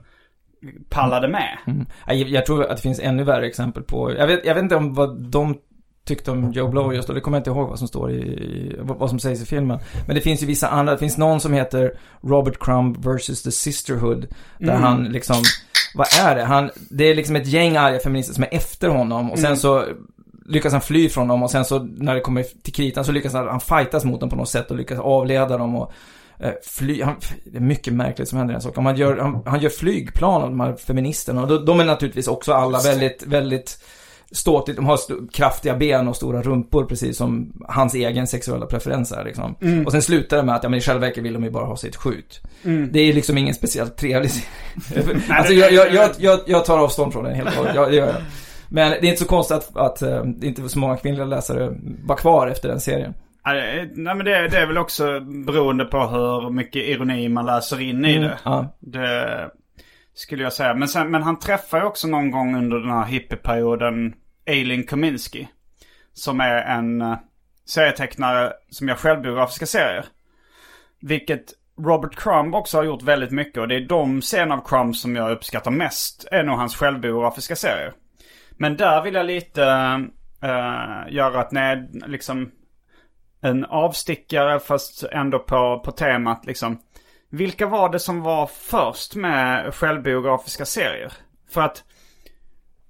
pallade med. Mm. Jag, jag tror att det finns ännu värre exempel på, jag vet, jag vet inte om vad de tyckte om Joe Blow just då, det kommer jag inte ihåg vad som står i, vad som sägs i filmen. Men det finns ju vissa andra, det finns någon som heter Robert Crumb vs. The Sisterhood. Där han liksom, vad är det? Han, det är liksom ett gäng arga feminister som är efter honom och sen så lyckas han fly från dem och sen så när det kommer till kritan så lyckas han, han fightas mot dem på något sätt och lyckas avleda dem och eh, fly, han, det är mycket märkligt som händer i den saken. Han gör, han, han gör flygplan av de här feministerna och de, de är naturligtvis också alla väldigt, väldigt ståtligt, de har st- kraftiga ben och stora rumpor precis som hans egen sexuella preferens är liksom. Och sen slutar det med att, ja men i själva verket vill de ju bara ha sitt skjut. Det är liksom ingen speciellt trevlig (laughs) Alltså jag, jag, jag, jag, tar avstånd från den helt och hållet, jag, jag. Men det är inte så konstigt att, att eh, det inte så många kvinnliga läsare var kvar efter den serien. Nej men det, det är väl också beroende på hur mycket ironi man läser in i det. Ja. Det skulle jag säga. Men, sen, men han träffar ju också någon gång under den här hippieperioden Eileen Kaminski. Som är en eh, serietecknare som gör självbiografiska serier. Vilket Robert Crumb också har gjort väldigt mycket. Och det är de scener av Crumb som jag uppskattar mest. Är nog hans självbiografiska serier. Men där vill jag lite äh, göra ett ned, liksom en avstickare fast ändå på, på temat liksom. vilka var det som var först med självbiografiska serier? För att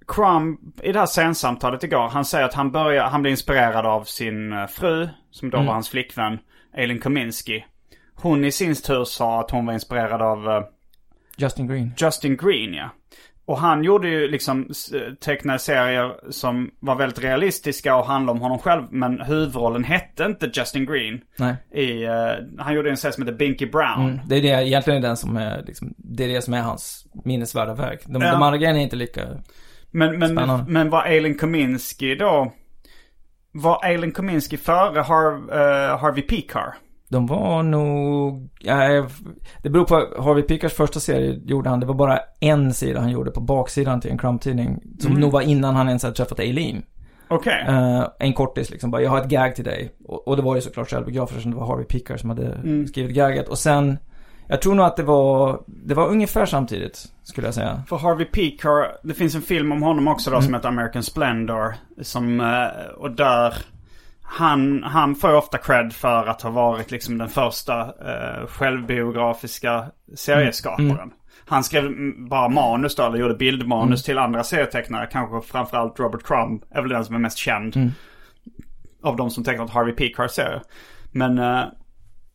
Crumb i det här sensamtalet igår, han säger att han börjar, han blir inspirerad av sin eh, fru, som då var hans flickvän, Eileen Kominsky. Hon i sin tur sa att hon var inspirerad av eh, Justin Green. Justin Green, ja. Och han gjorde ju liksom s- tecknade serier som var väldigt realistiska och handlade om honom själv. Men huvudrollen hette inte Justin Green. Nej. I, eh, han gjorde en serie som heter Binky Brown. Mm. Det är det, egentligen den som är, liksom, det är det som är hans minnesvärda verk. De, Ja. de andra grejerna är inte lika... Men, men, Spännande. men var Eileen Kominsky då... Var Eileen Kominsky före Har, eh, Harvey Pekar? De var nog, ja, det beror på, Harvey Pickers första serie gjorde han, det var bara en sida han gjorde på baksidan till en Crumb-tidning. Som Mm. nog var innan han ens hade träffat Eileen. Okej. Eh, en kortis liksom, bara jag har ett gag till dig. Och, och det var ju såklart självbiografer eftersom det var Harvey Picker som hade Mm. skrivit gaget. Och sen, jag tror nog att det var, det var ungefär samtidigt, skulle jag säga. För Harvey Pekar, det finns en film om honom också då Mm. som heter American Splendor. Som, eh, och där, han, han får ofta cred för att ha varit liksom den första eh, självbiografiska serieskaparen. Mm. Han skrev mm, bara manus då, eller gjorde bildmanus till andra serietecknare. Kanske framförallt Robert Crumb är väl den som är mest känd. Mm. Av de som tecknat Harvey Pekars serier. Men, eh,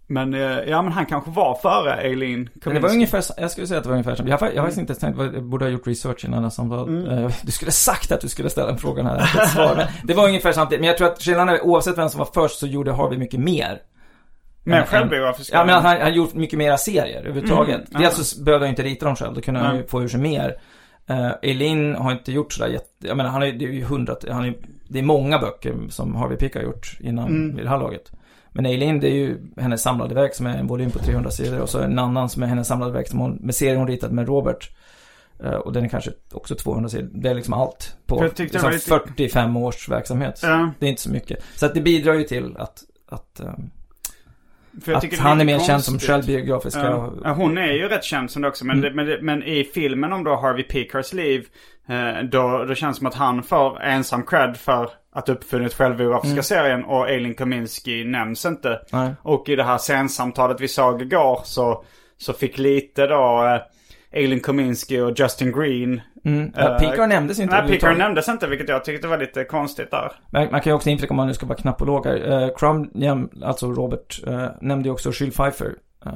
men, eh, ja men han kanske var före Eileen Men det var ungefär, jag skulle säga att det var ungefär som, jag har, jag har faktiskt inte ens tänkt, jag borde ha gjort research innan nästan. Var, Mm. eh, du skulle sagt att du skulle ställa en fråga här, har svar. Men det var ungefär samtidigt, men jag tror att skillnaden är, oavsett vem som var först så gjorde Harvey mycket mer. Men än- självbiografiska. Ja men han, han gjort mycket mera serier överhuvudtaget. Mm. Dels så behövde han inte rita dem själv, då kunde han ju få ur sig mer. Uh, Eileen har inte gjort sådär jätte, jag menar han är, det är ju hundrat, han är, det är många böcker som Harvey Pick har gjort innan Mm. vid det här laget. Men Eileen det är ju hennes samlade verk som är en volym på 300 sidor och så en annan som är hennes samlade verk som hon, med serien hon ritat med Robert. Eh, och den är kanske också 200 sidor. Det är liksom allt på liksom lite- 45 års verksamhet. Ja. Det är inte så mycket. Så att det bidrar ju till att, att, jag att han är mer känd som konstigt. självbiografiska. Ja. Ja, hon är ju rätt känd som det också. Men, Mm. det, men, men i filmen om då Harvey Pekars liv. Eh, då, då känns det som att han får ensam cred för att uppfunnit självbiografiska Mm. serien. Och Eileen Kominsky nämns inte. Nej. Och i det här scensamtalet vi såg igår så, så fick lite då eh, Eileen Kominsky och Justin Green. Mm. Ja, Eh, Pekar nämndes inte Nej, överhuvudtaget. nämndes inte vilket jag tyckte var lite konstigt där. Men man kan ju också inflika om man nu ska vara knappolog här. Uh, Crumb, alltså Robert, eh, nämnde ju också Jill Pfeiffer. eh,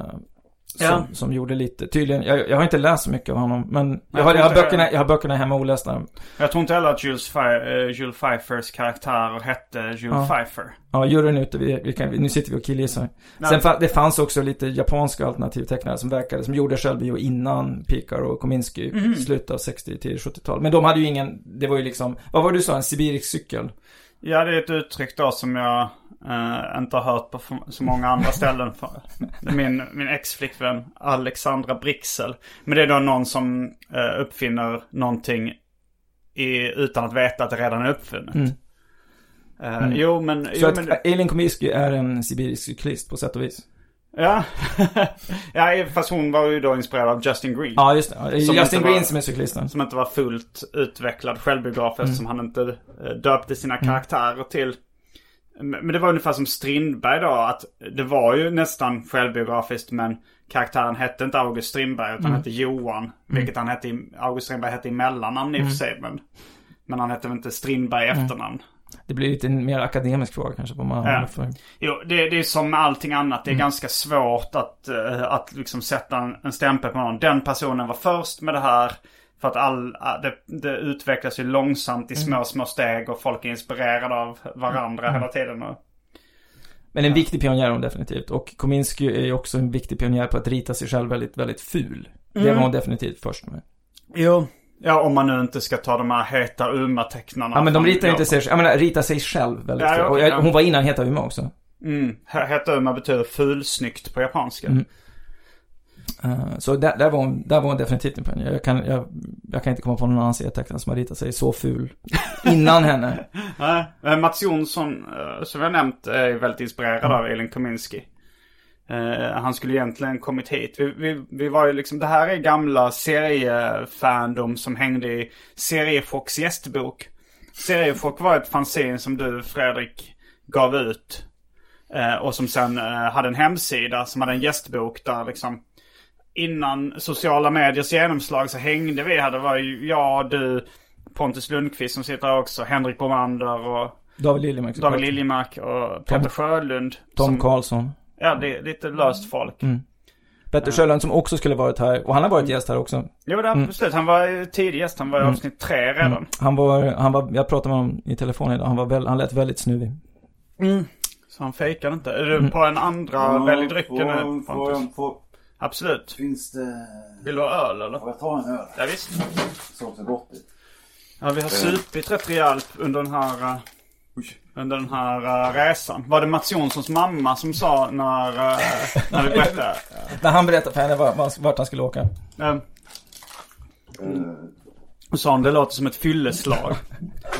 som, Ja. som gjorde lite, tydligen, jag, jag har inte läst så mycket av honom, men jag, jag har, jag, har böckerna, jag- har böckerna hemma olästa. Jag tror inte heller att Jules Pfe- eh, Jules Pfeiffers karaktär hette Jules Ja. Pfeiffer. Ja, juryn ute, vi, vi kan, nu sitter vi och killgissar. Nej. Sen fa- det fanns också lite japanska alternativtecknare som verkade, som gjorde självbio innan Pikar och Kominsky, Mhm. slutet av 60 till 70-tal. Men de hade ju ingen, det var ju liksom, vad var det du sa, en sibirisk cykel? Ja, det är ett uttryck då som jag eh, inte har hört på så många andra ställen. För. Min, min ex-flickvän Alexandra Brixel. Men det är då någon som eh, uppfinner någonting i, utan att veta att det redan är uppfunnet. Mm. Mm. Jo, men... Så jo, att men Eileen Kominsky är en sibirisk cyklist på sätt och vis. ja. (laughs) ja, fast hon var ju då inspirerad av Justin Green. Ja, just det. Som Justin Green var- som är cyklisten. Som inte var fullt utvecklad självbiograf eftersom han inte döpte sina karaktärer till. Men det var ungefär som Strindberg då. Att det var ju nästan självbiografiskt men karaktären hette inte August Strindberg utan hette Johan. Vilket han hette i, August Strindberg hette i mellannamn i och för sig. Men, men han hette väl inte Strindberg i efternamn. Det blir lite en mer akademisk fråga kanske på man Ja. för. Jo, det, det är som med allting annat. Det är ganska svårt att, eh, att liksom sätta en, en stämpel på någon. Den personen var först med det här. För att all, ah, det, det utvecklas ju långsamt i små, små steg och folk är inspirerade av varandra hela tiden. Och, Men en viktig pionjär är hon definitivt. Och Kominsky är ju också en viktig pionjär på att rita sig själv väldigt, väldigt ful. Det Mm. var hon definitivt först med. jo. Ja, om man nu inte ska ta de här heta Uma-tecknarna. Ja men de ritar inte sig, jag menar rita sig själv väldigt Ja, ful. ja, Och jag, ja. hon var innan Heta Uma också. Mm. He- Heta Uma betyder fulsnyggt på japanska. Mm. Eh, så där, där, var hon, där var hon definitivt en pionjär. Jag kan, jag, jag kan inte komma på någon annan serietecknare som har ritat sig så ful innan henne. (laughs) Nej, Mats Jonsson, eh, som jag nämnt, är väldigt inspirerad Mm. av Elin Kominski. Eh, han skulle egentligen kommit hit. Vi, vi, vi var ju liksom, det här är gamla seriefandom som hängde i Seriefox gästbok. Seriefox var ett fanzine som du Fredrik gav ut. Och som sen hade en hemsida som hade en gästbok där liksom innan sociala mediers genomslag så hängde vi här. Det var ju jag, du, Pontus Lundqvist som sitter här också, Henrik Bomander och David Liljemark. David Liljemark och Peter Sjölund. Tom som- Karlsson. Ja, det är lite löst folk. Mm. Petter Sjölund som också skulle varit här. Och han har varit gäst här också. Jo, det absolut. Han var ju tidig gäst. Han var i avsnitt tre redan. Mm. Han var, han var, jag pratade med honom i telefon idag. Han var väl, han lät väldigt snuvig. Så han fejkade inte. Är du på en andra välj drycken nu, får, får, Pontus? Absolut. Finns det... Vill du ha öl eller? Får jag ta en öl? Ja, visst. Såg så gott ut. Ja, vi har supit rätt rejält under den här... eh, Oj. under den här eh, resan. Var det Mats Jonssons mamma som sa när, uh, när du berättade? (laughs) När han berättade för henne var- var- vart han skulle åka. Um, Eh, och sa hon det låter som ett fylleslag.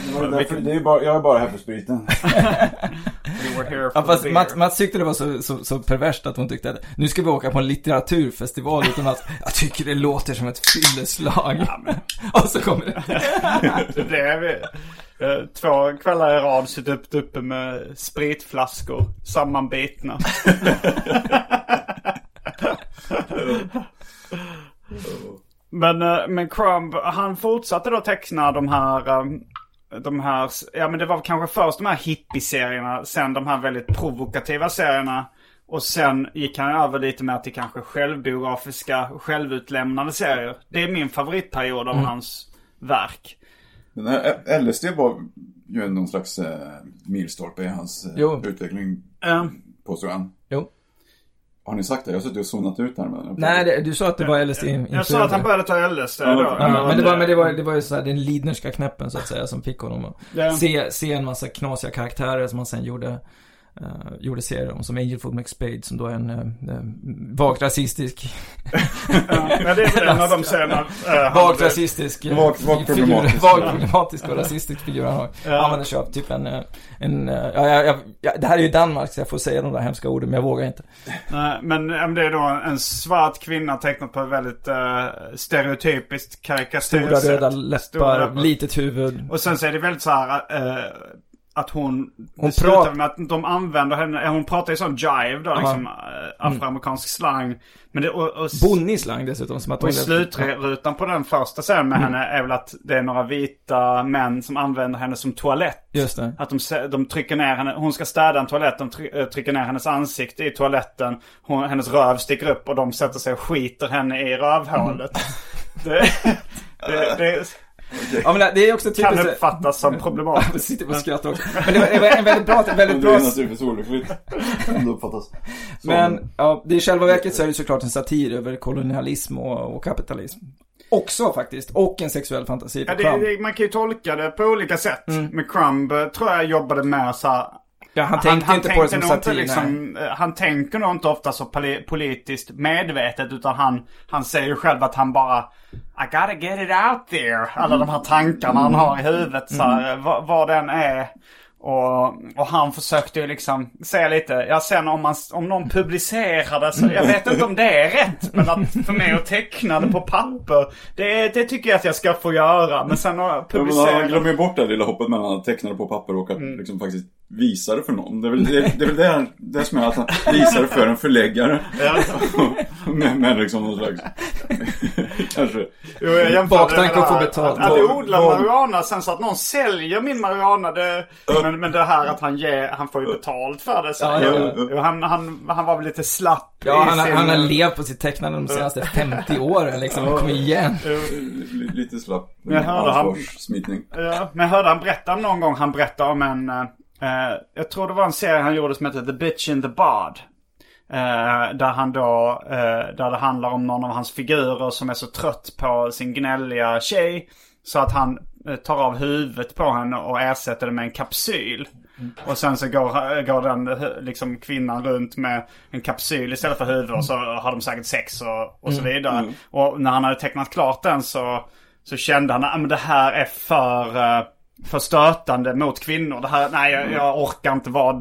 det var därför, det är bara, jag är bara här för spriten. Ja, fast. Mats, Mats tyckte det var så, så, så perverst att hon tyckte att nu ska vi åka på en litteraturfestival utan att (laughs) jag tycker det låter som ett fylleslag. (laughs) Och så kommer det. (laughs) Det blev eh, två kvällar i rad suttit upp, uppe med spritflaskor sammanbitna. Men, eh, men Crumb, han fortsatte då teckna de här, eh, de här, ja men det var kanske först de här hippie-serierna, sen de här väldigt provokativa serierna. Och sen gick han över lite mer till kanske självbiografiska, självutlämnande serier. Det är min favoritperiod av hans verk. Den här LSD var ju någon slags eh, milstolpe i hans eh, Jo. utveckling, Eh, påstår han. Jo. Har ni sagt det? Jag har suttit och zonat ut här med Nej, det, du sa att det var LSD influerade. jag sa att han började ta LSD då. Ja, Ja, men det var, men det var, det var ju såhär den lidnerska knäppen så att säga som fick honom att Ja. se, se en massa knasiga karaktärer som han sen gjorde, eh, gjorde serier om. Som Angel Food McSpade som då är en uh, vagt rasistisk, Ja, men det är en av de serierna. han- vagt rasistisk eh, Vagt- problematisk. Vagt problematisk och rasistisk figur han har. Ja. Använder sig av typ en, en ja, jag, jag, ja, det här är ju Danmark så jag får säga de där hemska orden men jag vågar inte. Nej, men om det är då en svart kvinna tecknat på ett väldigt uh, stereotypiskt karikatyrsätt. Stora röda läppar, Stora läppar. litet huvud. Och sen så är det väldigt så här att hon... Hon pratar- med att de använder henne, hon pratar ju sån jive då, liksom eh, afroamerikansk slang. Men det, och, och, Bonnig slang dessutom som att och slutrutan på den första scenen med henne är väl att det är några vita män som använder henne som toalett. Just det. Att de, de trycker ner henne, hon ska städa en toalett, de eh, trycker ner hennes ansikte i toaletten. Hon, hennes röv sticker upp och de sätter sig och skiter henne i rövhålet. Det, det, det Ja men det är också kan typiskt. uppfattas som Jag problematiskt. sitter och skrattar också. Men det var, det var en väldigt bra, väldigt Det är bra naturligtvis olyckligt. Om det uppfattas. som- Men ja, det i själva verket så är det såklart en satir över kolonialism och, och kapitalism. Också faktiskt. Och en sexuell fantasi på Ja, det, det, man kan ju tolka det på olika sätt. Men Crumb eh, tror jag jobbade med så här, Ja, han tänkte inte på det som satir. liksom, eh, Han tänker nog inte ofta så poli- politiskt medvetet. Utan han, han säger själv att han bara I gotta get it out there. Alla de här tankarna han har i huvudet. Så här, vad, vad den är. Och, och han försökte ju liksom säga lite, ja sen om, man, om någon publicerar det så, jag vet inte om det är rätt. Men att för mig att teckna det på papper, det, det tycker jag att jag ska få göra. Men sen att Ja, men publicera... han glömmer bort det lilla hoppet mellan att teckna det på papper och att Mm. liksom faktiskt visa det för någon. Det är väl det, det, är väl det, det som är att han visar det för en förläggare. Ja. (laughs) med, med liksom någon slags... (laughs) Kanske. Jo, jag jämförde Baktanke med att få betalt. Att, att odla marijuana, sen så att någon säljer min marijuana. Det, men, men det här att han ger, han får ju betalt för det. Så, Ja, ja, ja. han, han, han var väl lite slapp Ja, han, har- sin... han har levt på sitt tecknande de senaste 50 åren liksom. Kom igen. Lite slapp Jag hörde han-. Ja, men jag hörde han berätta om någon gång, han berättade om en, eh, eh, jag tror det var en serie han gjorde som heter The Bitch in the Bard. Eh, där han då, eh, där det handlar om någon av hans figurer som är så trött på sin gnälliga tjej. Så att han eh, tar av huvudet på henne och ersätter det med en kapsyl. Och sen så går, går den eh, liksom kvinnan runt med en kapsyl istället för huvud och så har de säkert sex och, och så vidare. Och när han hade tecknat klart den så, så kände han att det här är för, eh, för stötande mot kvinnor. Det här, nej jag, jag orkar inte vara...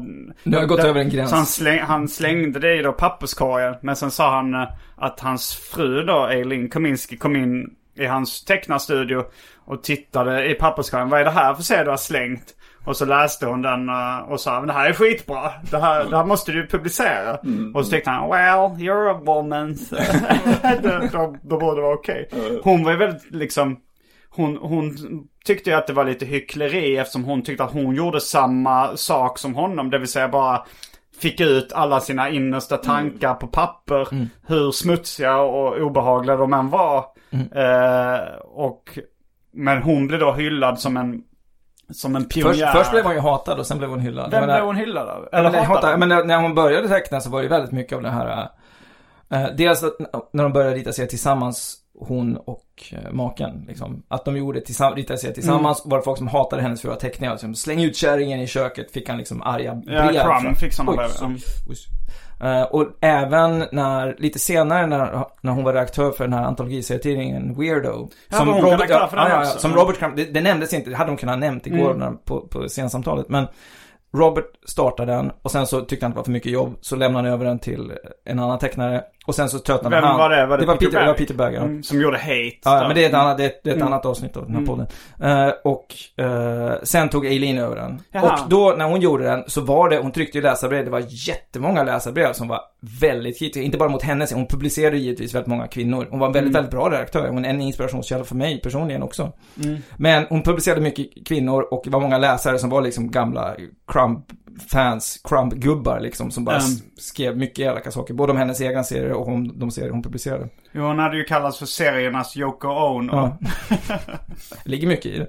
Nu har jag gått Det- över en gräns. Så han, släng, han slängde det i då papperskorgen. Men sen sa han eh, att hans fru då, Eileen Kominski, kom in i hans tecknarstudio och tittade i papperskorgen. Vad är det här för serie du har slängt? Och så läste hon den eh, och sa men det här är skitbra. Det här, det här måste du publicera. Och så tyckte han well you're a woman. (laughs) då, då, då borde det vara okej. Hon var ju väldigt liksom hon, hon tyckte ju att det var lite hyckleri eftersom hon tyckte att hon gjorde samma sak som honom. Det vill säga bara fick ut alla sina innersta tankar på papper. Hur smutsiga och obehagliga de än var. Eh, och, men hon blev då hyllad som en, som en pionjär. Först, först blev hon ju hatad och sen blev hon hyllad. Vem blev hon hyllad av? Eller hatad? hatad. Men när, hon började teckna så var det väldigt mycket av det här. eh, dels att, när de började rita serier tillsammans, hon och eh, maken. Liksom, att de gjorde tillsammans, ritade serier tillsammans. Mm. Var det folk som hatade hennes fula teckningar. Liksom, Släng ut kärringen i köket, fick han liksom arga brev. Ja, Crumb fick såna Oj, brev. så-. Eh, och även när, lite senare när, när hon var redaktör för den här antologiserietidningen Weirdo. Ja, var hon redaktör för den ja, ja? Som. Robert Crumb, det, det nämndes inte, det hade de kunnat nämnt igår Mm. när, på, på scensamtalet. Men Robert startade den och sen så tyckte han att det var för mycket jobb. Så lämnade han över den till en annan tecknare. Och sen så tröttnade Vem han. var det? Var det det var Peter Peter, Berg? Peter Berger. ja. Mm, som gjorde Hate. Ja, då. men det är ett annat, det är ett, det är ett Mm. annat avsnitt av den här Mm. podden. Eh, och eh, sen tog Eileen över den. Jaha. Och då när hon gjorde den så var det, hon tryckte ju läsarbrev, det var jättemånga läsarbrev som var väldigt kritiska. Inte bara mot henne, hon publicerade givetvis väldigt många kvinnor. Hon var en väldigt, Mm. väldigt bra redaktör. Hon är en inspirationskälla för mig personligen också. Mm. Men hon publicerade mycket kvinnor och det var många läsare som var liksom gamla Crumb-fans, Crumb-gubbar liksom, som bara Mm. skrev mycket elaka saker. Både om hennes egna serier och om de serier hon publicerade. Jo, hon hade ju kallats för seriernas Yoko Ono. Ja. Det (laughs) ligger mycket i det.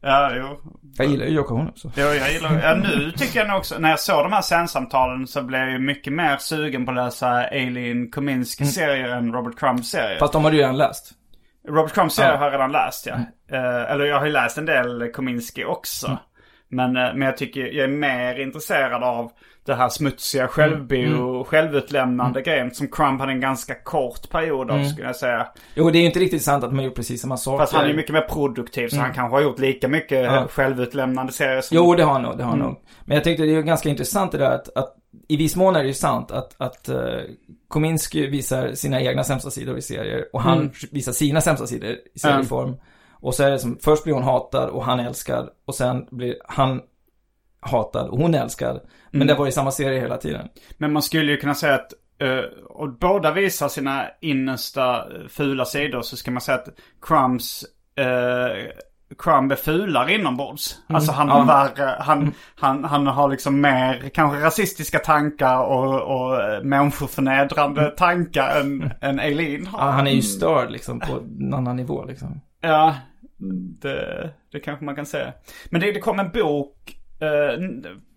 Ja, jo. Jag gillar ju Yoko Ono också. Jo, jag gillar ja, nu tycker jag nog också, när jag såg de här scensamtalen så blev jag ju mycket mer sugen på att läsa Alien Kominskis serier än Robert Crumbs serier. Fast de har du ju redan läst. Robert Crumbs serier Ja. har jag redan läst, ja. Eh, eller jag har ju läst en del Kominski också. Men, eh, men jag tycker jag är mer intresserad av det här smutsiga självbio, självutlämnande grejen som Crumb hade en ganska kort period av, skulle jag säga. Jo, det är ju inte riktigt sant att man gjort precis samma sak. Fast han är ju mycket mer produktiv så han kanske har gjort lika mycket Ja. självutlämnande serier som... Jo, det har han nog, det har han Mm. nog. Men jag tyckte det är ganska intressant det där att, att i viss mån är det ju sant att, att uh, Kominsky visar sina egna sämsta sidor i serier och han Mm. visar sina sämsta sidor i serieform. Och så är det som, först blir hon hatad och han älskad och sen blir han hatad och hon älskad. Men Mm. det var i samma serie hela tiden. Men man skulle ju kunna säga att eh, och båda visar sina innersta eh, fula sidor så ska man säga att Crumbs uh, Crumb är fulare inombords. Alltså han har Mm. Ja. värre, han, han, han har liksom mer kanske rasistiska tankar och, och människoförnedrande tankar än, än Eileen har. Ja, han är ju störd liksom på en annan nivå liksom. Ja, det, det kanske man kan säga. Men det, det kom en bok, eh,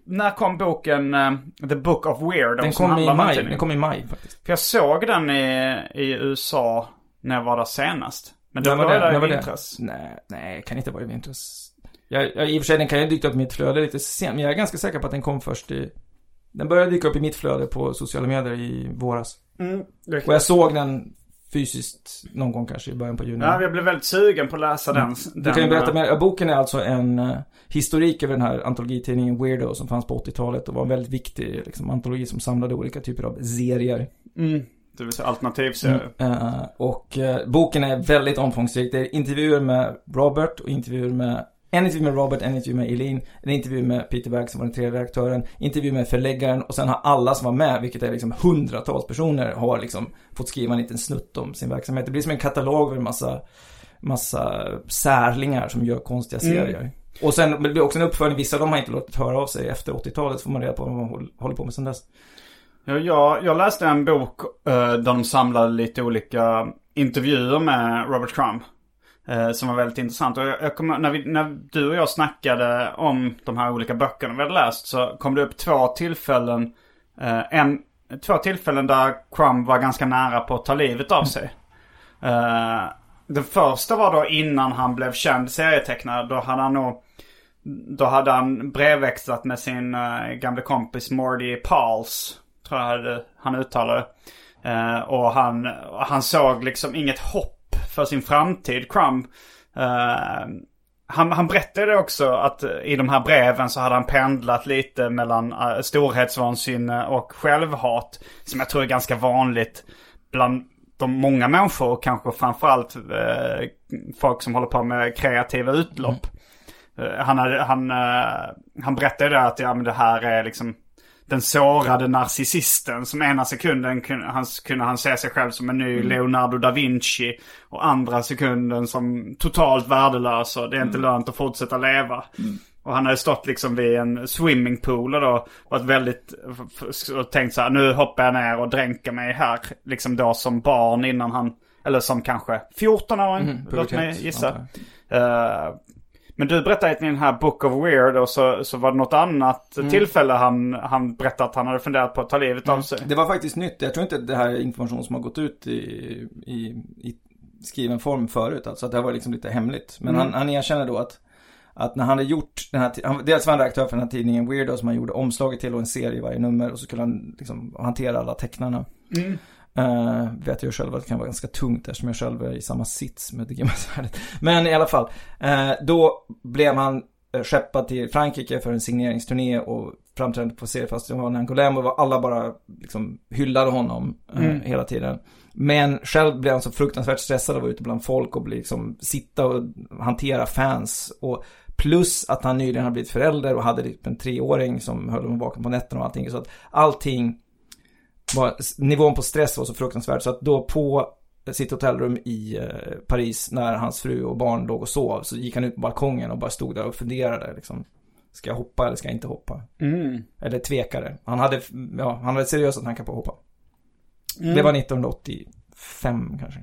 när kom boken eh, The Book of Weird? Den kom i maj, den kom i maj faktiskt. För jag såg den i, i USA när jag var där senast. Men då När var, var det? det i vintras. Nej, nej, kan inte vara i vintras. Jag, jag, I och för sig, den kan ju dyka upp i mitt flöde lite sent, men jag är ganska säker på att den kom först i... Den började dyka upp i mitt flöde på sociala medier i våras. Mm, Och jag såg den fysiskt någon gång kanske i början på juni. Ja, jag blev väldigt sugen på att läsa den. Mm. Du den kan ju berätta eh, mer. Boken är alltså en uh, historik över den här antologitidningen Weirdo som fanns på 80-talet och var en väldigt viktig liksom, antologi som samlade olika typer av serier. Mm, det vill säga alternativserier. Eh, och eh, boken är väldigt omfångsrik. Det är intervjuer med Robert och intervjuer med en intervju med Robert, en intervju med Eileen, en intervju med Peter Berg som var den tredje redaktören, intervju med förläggaren och sen har alla som var med, vilket är liksom hundratals personer, har liksom fått skriva en liten snutt om sin verksamhet. Det blir som en katalog med en massa, massa särlingar som gör konstiga Mm. serier. Och sen det blir också en uppföljning, vissa de har inte låtit höra av sig efter 80-talet, så får man reda på vad håll- håller på med sen dess. Ja, jag, jag läste en bok eh, där de samlade lite olika intervjuer med Robert Crumb eh, som var väldigt intressant. Och jag, jag kommer, när, vi, när du och jag snackade om de här olika böckerna vi hade läst så kom det upp två tillfällen. eh, en, två tillfällen där Crumb var ganska nära på att ta livet av sig. Eh, den första var då innan han blev känd serietecknare. Då hade han nog då hade han brevväxlat med sin eh, uh, gamla kompis Mordy Pauls. Tror jag hade, han uttalade. Eh, och han, han såg liksom inget hopp för sin framtid, Crumb. Eh, han, han berättade också att i de här breven så hade han pendlat lite mellan uh, storhetsvansinne och självhat. Som jag tror är ganska vanligt bland de många människor, kanske framförallt uh, folk som håller på med kreativa utlopp. eh, han, hade, han, han berättade att ja, men det här är liksom den sårade narcissisten som ena sekunden kunde han, kunde han se sig själv som en ny Leonardo da Vinci. Och andra sekunden som totalt värdelös och det är inte lönt att fortsätta leva. Och han hade stått liksom vid en swimmingpool och då varit väldigt, och tänkt så här, nu hoppar jag ner och dränker mig här. Liksom då som barn innan han, eller som kanske 14-åring, Mm, låt mig gissa. antar Eh, men du berättade i den här Book of Weird och så, så var det något annat Mm. tillfälle han, han berättade att han hade funderat på att ta livet av sig. Det var faktiskt nytt. Jag tror inte det här är information som har gått ut i, i, i skriven form förut. Alltså att det varit liksom lite hemligt. Men han, han erkänner då att, att när han hade gjort den här, han, dels var han redaktör för den här tidningen Weirdo som han gjorde omslaget till och en serie i varje nummer. Och så skulle han liksom hantera alla tecknarna. Uh, vet jag själv att det kan vara ganska tungt eftersom jag själv är i samma sits med det svärdet. Men i alla fall. eh, då blev han eh, skeppad till Frankrike för en signeringsturné och framträdande på seriefestivalen i Angoulême och alla bara liksom hyllade honom eh, hela tiden. Men själv blev han så fruktansvärt stressad av att vara ute bland folk och liksom sitta och hantera fans. Och plus att han nyligen har blivit förälder och hade typ en treåring som höll honom vaken på nätterna och allting. Så att allting var, nivån på stress var så fruktansvärd så att då på sitt hotellrum i eh, Paris när hans fru och barn låg och sov så gick han ut på balkongen och bara stod där och funderade liksom. Ska jag hoppa eller ska jag inte hoppa? Eller tvekade. Han hade, ja, han hade seriösa tankar på att hoppa. Det var 1985 kanske.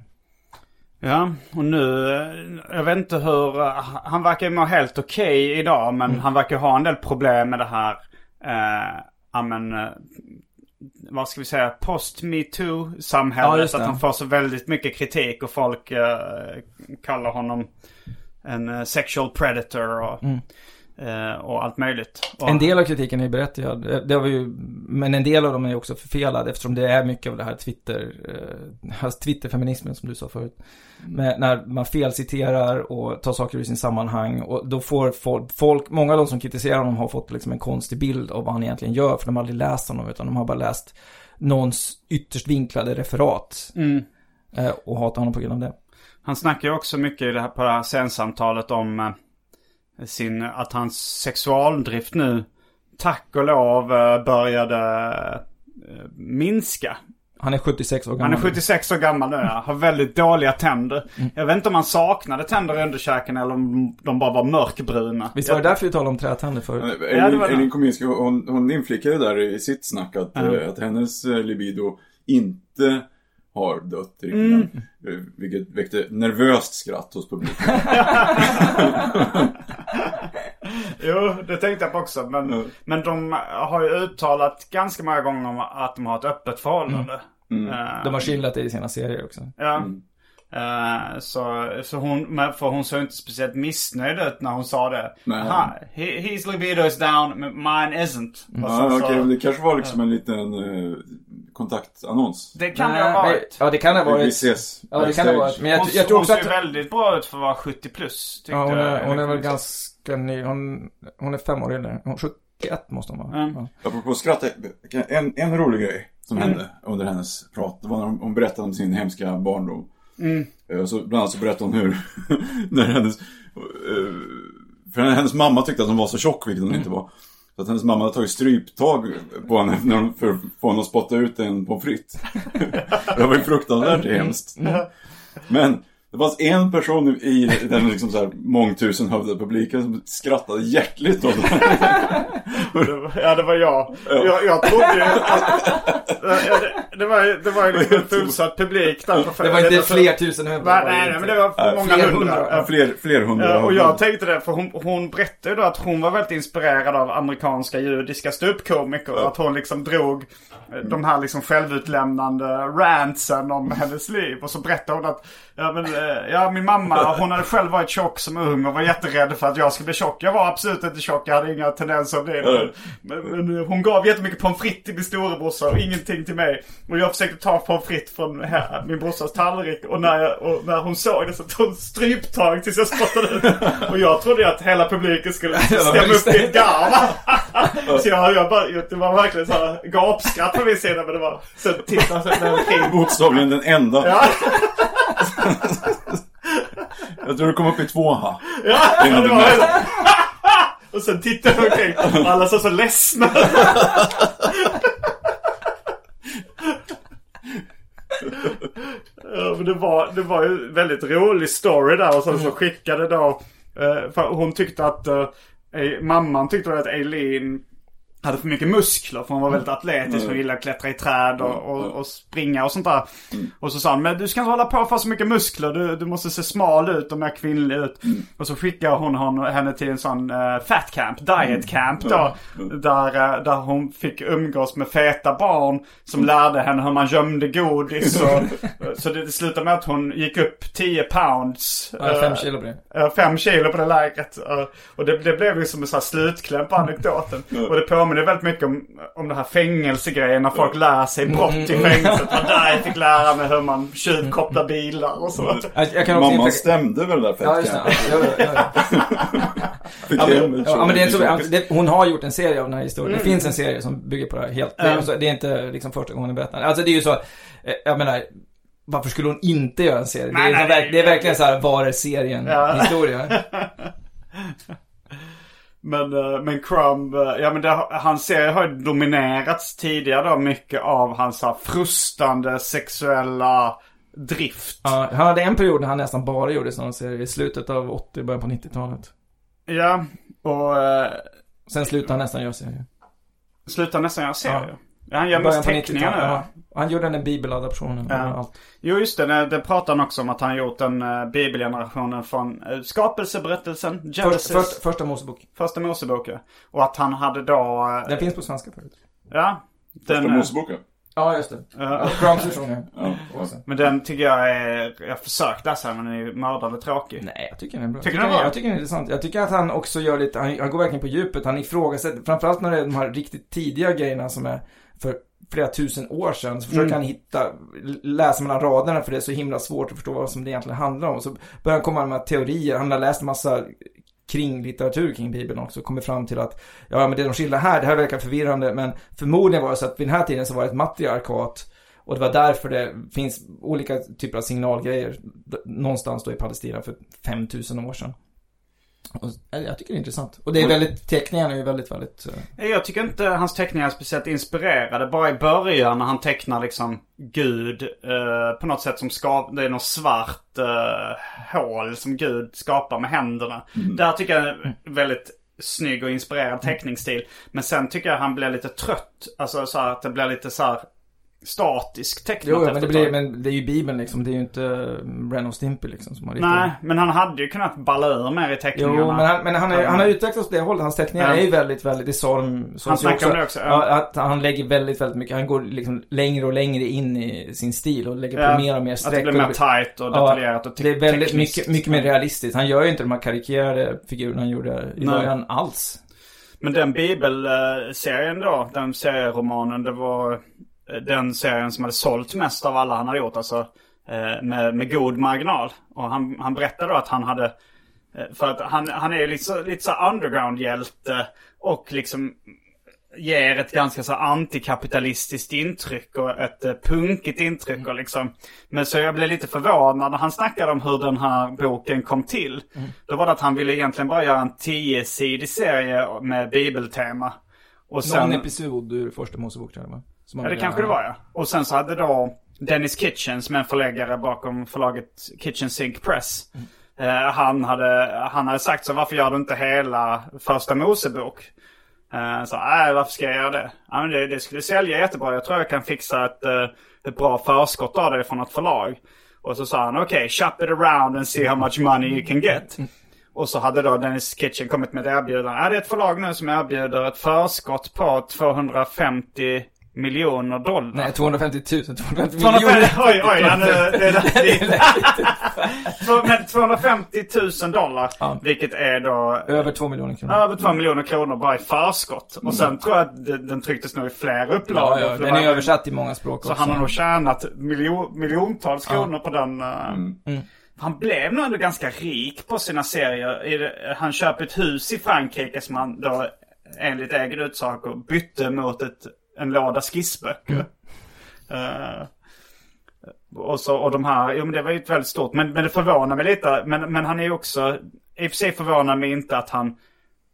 Ja, och nu, eh, jag vet inte hur, eh, han verkar ju må helt okej idag men han verkar ha en del problem med det här, eh, ja men, eh, vad ska vi säga, post-metoo-samhället. Ja, att han får så väldigt mycket kritik och folk eh, kallar honom en eh, sexual predator och, eh, och allt möjligt. Och, En del av kritiken är berättigad. Eh, Det vi ju, men en del av dem är också förfelad eftersom det är mycket av det här Twitter, eh, alltså Twitterfeminismen som du sa förut. Men när man felciterar och tar saker ur sin sammanhang och då får folk, många av de som kritiserar honom har fått liksom en konstig bild av vad han egentligen gör för de har aldrig läst honom utan de har bara läst någons ytterst vinklade referat. Eh, och hatar honom på grund av det. Han snackar ju också mycket i det här, på det här scensamtalet om eh, sin, att hans sexualdrift nu, tack och lov, eh, började eh, minska. Han är 76 år gammal. Han är 76 år gammal nu, ja. har väldigt dåliga tänder. Jag vet inte om han saknade tänder i underkäken eller om de bara var mörkbruna. Visst var det därför vi talade om trätänder förut? Ja, det Elin, Kominski, hon, hon inflikade där i sitt snack att, eh, att hennes eh, libido inte har dött riktigt Mm. Eh, Vilket väckte nervöst skratt hos publiken. (laughs) (laughs) (laughs) Jo, det tänkte jag på också. Men, Mm. men de har ju uttalat ganska många gånger om att de har ett öppet förhållande. Eh, De har skildrat det i sina serier också. Ja. Eh, så, så hon, för hon såg inte speciellt missnöjd ut när hon sa det. Nej. He, his libido is down, mine isn't. Ja, så- okej, men det kanske var liksom en liten eh, kontaktannons. Det kan det Nej, ha men- varit. Ja, det kan det ha Vi varit. ses. Ja, det kan det ha varit. Men jag, hon jag tror hon också ser att... väldigt bra ut för att vara 70 plus. Ja, hon är, hon är väl ganska ny. Hon, hon är fem år äldre. Hon, 71 måste hon vara. Mm. Ja. Apropå skratt, en, en rolig grej som hände under hennes prat. Det var när hon, berättade om sin hemska barndom. Eh, Och så bland annat så berättade hon hur, (laughs) när hennes, eh, för hennes mamma tyckte att hon var så tjock, vilket hon inte var. Så att hennes mamma hade tagit stryptag på henne när hon, för att få henne att spotta ut en pommes frites. (laughs) det var ju fruktansvärt hemskt. Men det fanns en person i den liksom så här mångtusenhövdade publiken som skrattade hjärtligt åt (laughs) det. Ja, det var jag. Jag, jag trodde ju att... (laughs) Ja, det, det var ju det var ju liksom en fullsatt publik där. på- Det var inte fler tusen huvuden. nej, nej, men det var Nej, många fler hundra. hundra. Ja. Fler, fler hundra. Ja, och jag tänkte det, för hon, hon berättade ju då att hon var väldigt inspirerad av amerikanska judiska ståuppkomiker. och Att hon liksom drog eh, de här liksom självutlämnande rantsen om hennes liv. Och så berättade hon att, ja men, eh, ja min mamma, hon hade själv varit tjock som ung och var jätterädd för att jag skulle bli tjock. Jag var absolut inte tjock, jag hade inga tendenser bli det. Men, men hon gav jättemycket pommes frites till min storebrorsa och ingenting till mig. Och jag försökte ta pommes frites från här, min brorsas tallrik. Och när, jag, och när hon såg det så tog hon stryptag tills jag spottade ut. Och jag trodde att hela publiken skulle stämma upp i ett garv. så jag, jag bara, det var verkligen så här gapskratt på min sida. Men det var, så tittade jag omkring. Bokstavligen den enda. Ja, (laughs) Jag tror du kom upp i två ha. ja, det var märkte. (laughs) Och sen tittade jag omkring och alla såg så ledsna (laughs) Ja, men det var, det var ju väldigt rolig story där och sen så skickade då eh, för hon tyckte att eh, mamman tyckte att Eileen hade för mycket muskler för hon var väldigt atletisk och gillade att klättra i träd och, och, och springa och sånt där. Och så sa han, men du ska inte hålla på få så mycket muskler, du, du måste se smal ut och mer kvinnlig ut. Och så skickade hon hon henne till en sån uh, fat camp, diet camp då. Där, eh, där hon fick umgås med feta barn som lärde henne hur man gömde godis. Och, (laughs) så det, det slutade med att hon gick upp 10 pounds. Ja, fem eh, kilo på det. Fem kilo på det lägret. Uh, Och det, det blev liksom en sån här slutkläm på anekdoten. Och det påminner väldigt mycket om, om det här fängelsegrejen när folk lär sig brott i fängelset. Och där jag fick lära mig hur man tjuvkopplar bilar och så. Jag, jag kan också Mamman inte... stämde väl där Ja, just det. Ja, ja, ja. (laughs) Ja, men, ja, men det är inte så, det, hon har gjort en serie av den här historien. Det finns en serie som bygger på det här helt. Det är, så- det är inte liksom första gången hon berättar. Alltså det är ju så, eh, jag menar, varför skulle hon inte göra en serie? det, Nej, är, nej, det är verkligen så här, var är serien Ja. historia? (laughs) Men, eh, men Crumb, eh, ja men det, hans serie har ju dominerats tidigare då mycket av hans här frustande sexuella drift. Ja, han hade en period när han nästan bara gjorde sådana serier. I slutet av 80, början på 90-talet. Ja, och uh, Sen slutade han nästan göra serier. slutar nästan göra serier. Ja. Ja. han gör mest teckningar 90-talet, nu. ja. Han gjorde den bibeladaptionen. Ja. Ja. Jo just det, det, pratar han också om att han gjort den uh, bibelgenerationen från uh, skapelseberättelsen, Genesis, Först, först, första Mosebok. första Moseboken. Och att han hade då, eh, Den finns på svenska förut. ja. Den, Första Moseboken. Ja, just det. Ja. Version, ja. Men den tycker jag är, jag har försökt läsa den men den är mördande tråkig. Nej, jag tycker den är bra. Tycker du den är bra? jag tycker den är intressant. Jag tycker att han också gör lite, han, han går verkligen på djupet. Han ifrågasätter, framförallt när det är de här riktigt tidiga grejerna som är för flera tusen år sedan. Så försöker Mm. han hitta, läsa mellan raderna för det är så himla svårt att förstå vad som det egentligen handlar om. Så börjar han komma med teorier. Han har läst en massa kring litteratur kring Bibeln också kommer fram till att ja men det de skildrar här, det här verkar förvirrande men förmodligen var det så att vid den här tiden så var det ett matriarkat och det var därför det finns olika typer av signalgrejer någonstans då i Palestina för 5000 år sedan. Och, eh, jag tycker det är intressant. Och det är väldigt, teckningarna är ju väldigt, väldigt... eh, Jag tycker inte hans teckningar är speciellt inspirerade. Bara i början när han tecknar liksom Gud eh, på något sätt som skapar, det är något svart eh, hål som Gud skapar med händerna. Där tycker jag är väldigt snygg och inspirerad teckningsstil. Men sen tycker jag han blir lite trött. Alltså så att det blir lite så här statisk tecknat Jo, men efter det, blir, men det är ju Bibeln liksom. Det är ju inte eh, Ren och Stimpy liksom som har ritat Nej, men han hade ju kunnat balla ur mer i teckningarna. Jo, men han, men han, är, han har utvecklats på det hållet. Hans teckningar Ja. är ju väldigt, väldigt, det sa de Han de snackar om det också, ja. Ja, att han lägger väldigt, väldigt mycket, han går liksom längre och längre in i sin stil och lägger Ja, på mer och mer Att streck. det blir mer tight och Ja, detaljerat och te- Det är väldigt tekniskt. mycket, mycket mer realistiskt. Han gör ju inte de här karikerade figurerna han gjorde i början alls. Men den bibelserien då, den serieromanen, det var den serien som hade sålt mest av alla han hade gjort. Alltså eh, med, med god marginal. Och han, han berättade då att han hade, eh, för att han, han är ju lite så, lite så underground-hjälte och liksom ger ett ganska så antikapitalistiskt intryck och ett eh, punkigt intryck och liksom. Men så jag blev lite förvånad när han snackade om hur den här boken kom till. Då var det att han ville egentligen bara göra en tiosidig serie med bibeltema. Och Någon episod ur första Mosebok tror jag han Ja, det kanske det var ja. Och sen så hade då Dennis Kitchen som är en förläggare bakom förlaget Kitchen Sink Press. Eh, han, hade, han hade sagt så varför gör du inte hela första Mosebok? Uh, så nej varför ska jag göra det? Ja, men det? Det skulle sälja jättebra. Jag tror jag kan fixa ett, eh, ett bra förskott av det från ett förlag. Och så sa han okej, shop it around and see how much money you can get. Och så hade då Dennis Kitchen kommit med ett erbjudande. Ja, det är ett förlag nu som erbjuder ett förskott på 250 miljoner dollar. Nej, 250 000, 250 250, miljoner. (laughs) oj, oj, ja, nu, det, (laughs) det, (laughs) Två- men 250 000 dollar. Ja. Vilket är då Över 2 miljoner kronor. över 2 miljoner kronor bara i förskott. Och sen tror jag att den, trycktes nog i fler upplagor. Ja, ja, den är översatt i många språk Så också. han har nog tjänat miljon, miljontals kronor på den. eh, Mm. Han blev nog ändå ganska rik på sina serier. Han köper ett hus i Frankrike som han då enligt egen utsago bytte mot ett, en låda skissböcker. Eh, och, så, och de här, jo men det var ju ett väldigt stort. Men, men det förvånar mig lite. Men, men han är ju också, i och för sig förvånar mig inte att han,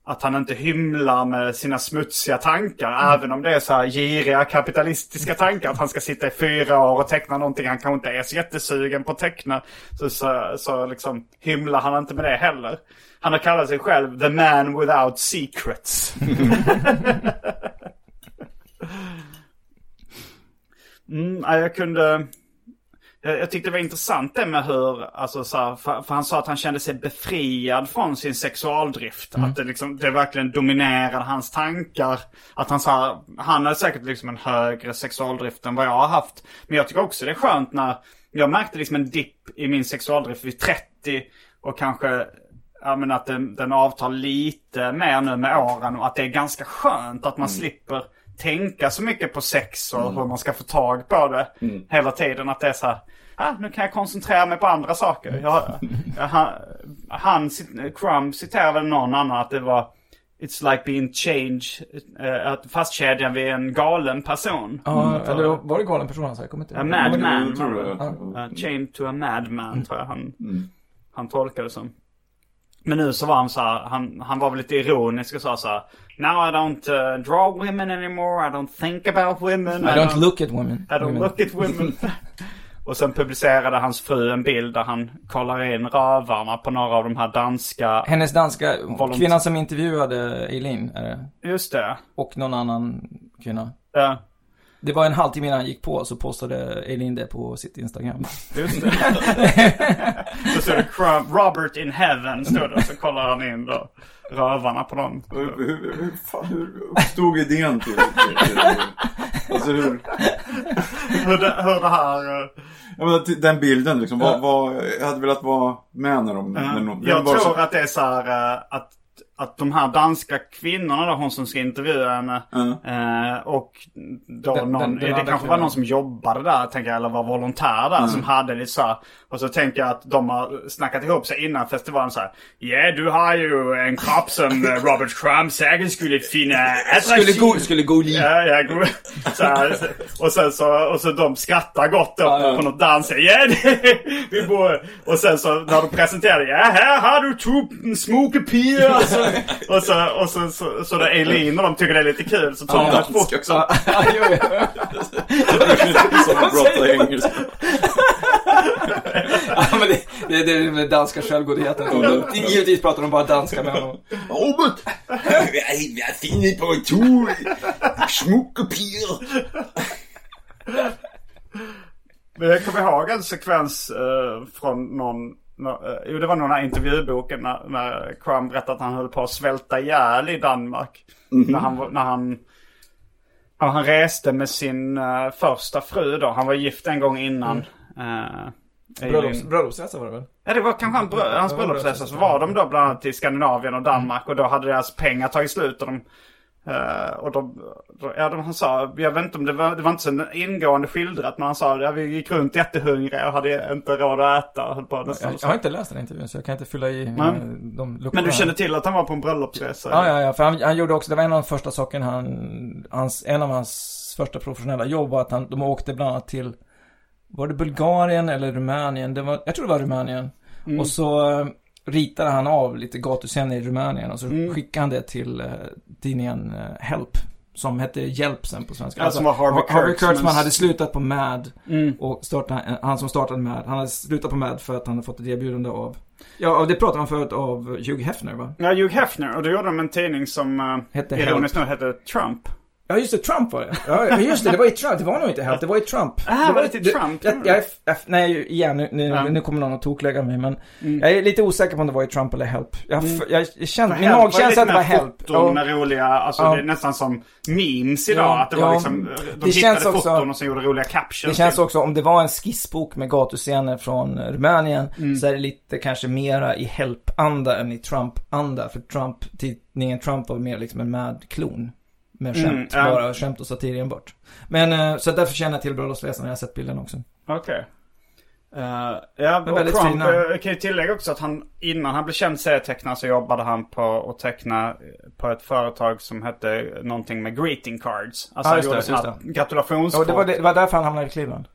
att han inte hymlar med sina smutsiga tankar. Även om det är så här giriga kapitalistiska tankar. Att han ska sitta i fyra år och teckna någonting han kanske inte är så jättesugen på att teckna. Så, så, så liksom hymlar han inte med det heller. Han har kallat sig själv the man without secrets. (laughs) (laughs) mm, ja, jag kunde... Jag, jag tyckte det var intressant det med hur, alltså så här, för, för han sa att han kände sig befriad från sin sexualdrift. Att det liksom, det verkligen dominerade hans tankar. Att han sa, han hade säkert liksom en högre sexualdrift än vad jag har haft. Men jag tycker också det är skönt när, jag märkte liksom en dipp i min sexualdrift vid 30. Och kanske, ja men att den, den avtar lite mer nu med åren. Och att det är ganska skönt att man slipper tänka så mycket på sex och hur man ska få tag på det hela tiden. Att det är så här, ah, nu kan jag koncentrera mig på andra saker. Jag, (laughs) jag, han, Crumb citerar väl någon annan att det var It's like being change, uh, att fastkedjan vid en galen person. Ja, eller var det galen person han sa? Jag kommer inte A ihåg. madman. jag tror det. Uh, chained to a madman tror jag han, han tolkade det som. Men nu så var han så här, han, han var väl lite ironisk och sa så här. Now I don't uh, draw women anymore, I don't think about women. I don't look at women. I don't women. look at women. (laughs) och sen publicerade hans fru en bild där han kollar in rövarna på några av de här danska... Hennes danska, kvinnan som intervjuade Eileen, är det? Just det. Och någon annan kvinna. Ja, Det var en halvtimme innan han gick på så postade Eileen det på sitt Instagram. just det. (laughs) så står det Robert in heaven står det och så kollar han in då rövarna på dem. Hur, hur, hur, fan, hur uppstod idén till, till, till det? Alltså hur... Hur det, hur det här... eh, Jag menar, till den bilden liksom. Vad, vad, jag hade velat vara med när de... när någon, Jag tror så- att det är så här eh, att, att de här danska kvinnorna då, hon som ska intervjua henne. eh, och då Den- någon, den- den det kanske var någon som jobbade där, tänker jag, eller var volontär där som hade lite så här. Och så tänker jag att de har snackat ihop sig innan festivalen så här. Ja, du har ju en kropp som eh, Robert Crumb säkert skulle finna attraktiv. Skulle gå, skulle gå li. Ja, ja, go- så här, och sen så, och så de skrattar gott då på något dans. Ja, det, (laughs) vi bor, och sen så när de presenterar. Ja, här har du två smokepier. Och (laughs) så, och så, och så, så, så där Eileen och de tycker det är lite kul. Så tar de ett foto. också. Ja, jo, jo. (laughs) Som att prata engelska. (laughs) Ja, men det, det, det är den danska självgodheten. Givetvis pratar de bara danska med honom. Robert! Jag har funnit på två smokepier. Men jag kommer ihåg en sekvens eh, från någon, nå- jo det var någon här intervjuboken när, när Crumb berättade att han höll på att svälta ihjäl i Danmark. När han, när han, ja, han reste med sin eh, första fru då. Han var gift en gång innan. eh, Bröllops, Eileen. bröllopsresa var det väl? Ja det var kanske han, brö- hans bröllopsresa. Så var de då bland annat i Skandinavien och Danmark. Och då hade deras pengar tagit slut. Och de, eh, och de, ja, de, han sa, jag vet inte om det var, det var inte så ingående skildrat. Men han sa, ja, vi gick runt jättehungriga och hade inte råd att äta. Höll på nästan Jag, jag har inte läst den intervjun så jag kan inte fylla i Nej. eh, de luckorna. Men du kände till att han var på en bröllopsresa? Ja, ja, ja. För han, han gjorde också, det var en av de första sakerna han, hans, en av hans första professionella jobb var att han, de åkte bland annat till, var det Bulgarien eller Rumänien? Det var, jag tror det var Rumänien. Mm. Och så eh, ritade han av lite gatuscener i Rumänien och så Mm. skickade han det till eh, tidningen eh, Help. Som hette Hjälp sen på svenska. Som var Harvey Harvey Kurtzmans- Kurtzman hade slutat på MAD. Mm. Och startade, eh, han som startade MAD, han hade slutat på MAD för att han hade fått ett erbjudande av, ja, och det pratade man förut av Hugh Hefner va? Ja, Hugh Hefner. Och då gjorde de en tidning som uh, Hette ironiskt nog hette Trump. Ja just det, Trump var det. Ja just det, det var ju Trump. Det var nog inte Help, det var ju Trump. Ah, var det det till Trump? Jag, jag, jag, nej, igen, nu, nu, Ja. nu kommer någon att toklägga mig, men Mm. jag är lite osäker på om det var i Trump eller Help. Jag, Mm. jag, För min magkänsla lite att det var Help. foton med roliga, alltså Ja. det är nästan som memes idag. Ja, att det var liksom, de Det känns också- foton och så gjorde roliga captions. Det känns till. också, om det var en skissbok med gatuscener från Rumänien, Mm. så är det lite kanske mera i Help-anda än i Trump-anda. För Trump, tidningen Trump var mer liksom en mad-klon. Med Mm, skämt, ja. bara skämt och satir enbart. Men, eh, så därför känner jag till bröllopsresan när jag har sett bilden också. Okej. Eh, ja, Men och väldigt Trump, fina. eh, jag kan ju tillägga också att han, innan han blev känd serietecknare så jobbade han på att teckna på ett företag som hette någonting med greeting cards. Alltså Ja, han gjorde det, sådana gratulationskort. Och det var, det, det var därför han hamnade i Cleveland.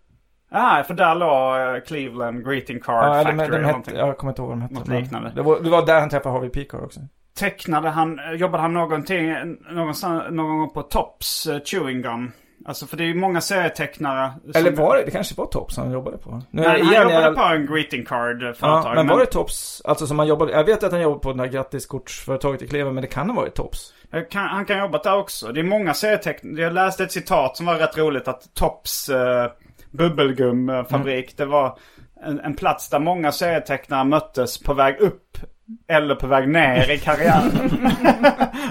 Ah, för där låg Cleveland Greeting Card Ja, de, Factory de eller hette, jag kommer inte ihåg vad de hette. Något liknande. Det var, det var där han träffade Harvey Peacock också. Tecknade han, jobbade han någonting, någonstans, någon gång på Tops uh, Chewing Gum? Alltså för det är ju många serietecknare. Eller var det, det kanske var Tops han jobbade på? Nu, Nej, han igen, jobbade jag- på en greeting card Ja, företag. men var det Tops, alltså som han jobbade, jag vet att han jobbade på det där grattiskortsföretaget i Kleven, men det kan ha varit Tops. Jag Kan, han kan ha jobbat där också. Det är många serietecknare. Jag läste ett citat som var rätt roligt att Tops uh, bubbelgumfabrik, det var en, en plats där många serietecknare möttes på väg upp eller på väg ner i karriären. (laughs)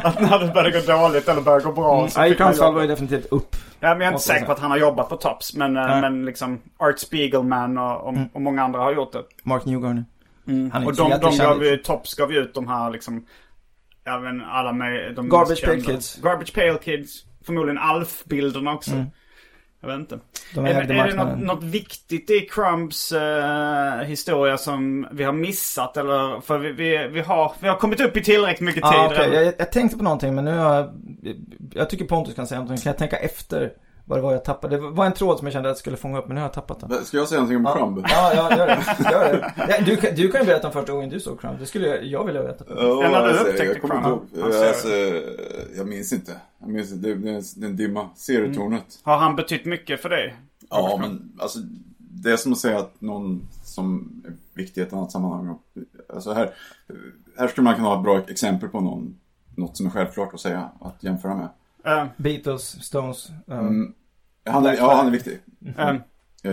att när det började gå dåligt eller började gå bra så Nej, i jobba. var det definitivt upp. Ja, men jag är inte säker på att han har jobbat på Tops. Men, Nej. men liksom Art Spiegelman och, och, och många andra har gjort det. Mark Newgarden. Mm. Och så de, de gav ju, Tops gav ju ut de här liksom, ja men alla med de Garbage Pail. Kids. Garbage Pail Kids. Förmodligen Alf-bilderna också. Jag vet inte. De är, ägde är det något, något viktigt i Crumbs eh, historia som vi har missat? Eller, för vi, vi, vi, har, vi har kommit upp i tillräckligt mycket tid. Ah, okej. redan. jag, jag tänkte på någonting men nu har jag, jag tycker Pontus kan säga någonting. Kan jag tänka efter vad det var jag tappade? Det var en tråd som jag kände att jag skulle fånga upp men nu har jag tappat den. Ska jag säga någonting om Crumb? Ja, ja, gör det. Gör det. Ja, du, kan- du kan ju berätta om första gången du såg Crumb. Det skulle jag, jag vilja veta. Ja, Eller du alltså, upptäckte jag Crumb? inte. Ja, Alltså, jag minns inte. Jag minns inte. Det det är en, det är en dimma. Serietornet. Har han betytt mycket för dig? Ja, men alltså det är som att säga att någon som är viktig i ett annat sammanhang. Alltså här, här skulle man kunna ha ett bra exempel på någon, något som är självklart att säga, att jämföra med. Eh, Beatles, Stones. eh, Mm. Han är, ja, han är viktig. eh, Eh,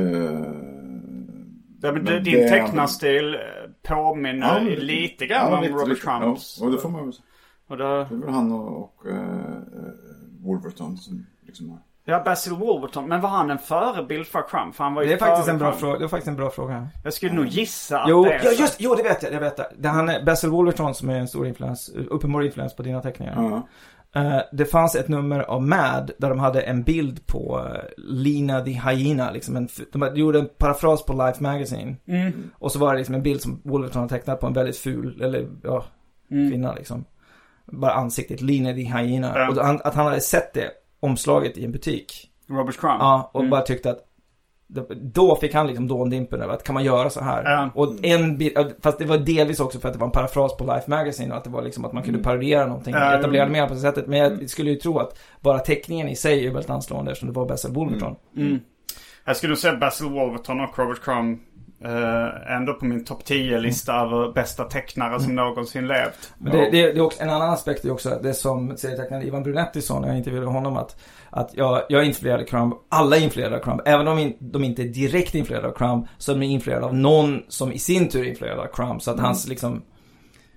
ja, men Men din det- tecknarstil eh, påminner ja, lite grann om lite, Robert lite. Crumps. Ja, och det får man väl säga. Och då, Det är väl han och, och eh, Wolverton som liksom har... ja, Basil Wolverton. Men var han en förebild för Crump? För han var ju Det är faktiskt en bra Crump. fråga. Det är faktiskt en bra fråga. Jag skulle nog gissa att Jo, det är ja, just, jo, det vet jag. Det vet jag. Det han är Basil Wolverton som är en stor influens, uppenbar influens på dina teckningar. Ja. Eh, det fanns ett nummer av Mad där de hade en bild på uh, Lina the Hyena, liksom en, de gjorde en parafras på Life Magazine. Mm. Och så var det liksom en bild som Wolverton hade tecknat på en väldigt ful, eller ja, Mm. kvinna liksom. Bara ansiktet, Lina the Hyena. Ja. Och han, att han hade sett det omslaget i en butik. Robert Crump. Ja, och Mm. bara tyckte att då fick han liksom dåndimpen över att kan man göra så här? Ja. Och en bild, fast det var delvis också för att det var en parafras på Life Magazine och att det var liksom att man kunde parodiera någonting, Ja. etablera mer på det sättet. Men jag skulle ju tro att bara teckningen i sig är väldigt anslående eftersom det var Basil Wolverton. Mm. Jag skulle säga Basil Wolverton och Robert Crumb eh, ändå på min topp 10-lista över bästa tecknare som någonsin levt. Men det, det, det är också, en annan aspekt är också det som serietecknaren Ivan Brunetti sa när jag intervjuade honom att, att jag, jag av Crumb, alla är influerade av Crumb, även om in- de inte är direkt influerade av Crumb, så är de influerade av någon som i sin tur är influerad av Crumb. Så att hans liksom,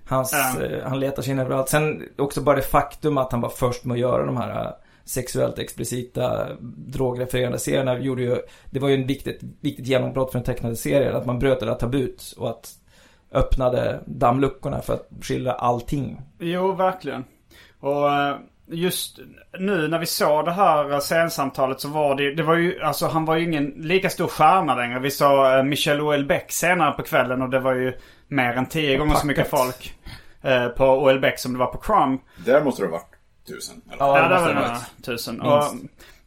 hans, Ja. eh, han letar sig in överallt. Sen också bara det faktum att han var först med att göra de här sexuellt explicita drogrefererande serierna gjorde ju, det var ju en viktigt, viktigt genombrott för en tecknade serie, att man bröt det där tabut och att öppnade dammluckorna för att skildra allting. Jo, verkligen. Och eh, just nu när vi såg det här eh, scensamtalet så var det det var ju, alltså han var ju ingen lika stor stjärna längre. Vi såg eh, Michel Houellebecq senare på kvällen och det var ju mer än tio gånger så mycket folk eh, på Houellebecq som det var på Crumb. Där måste det ha varit tusen. Eller? Ja, Ja, det var några tusen. Och,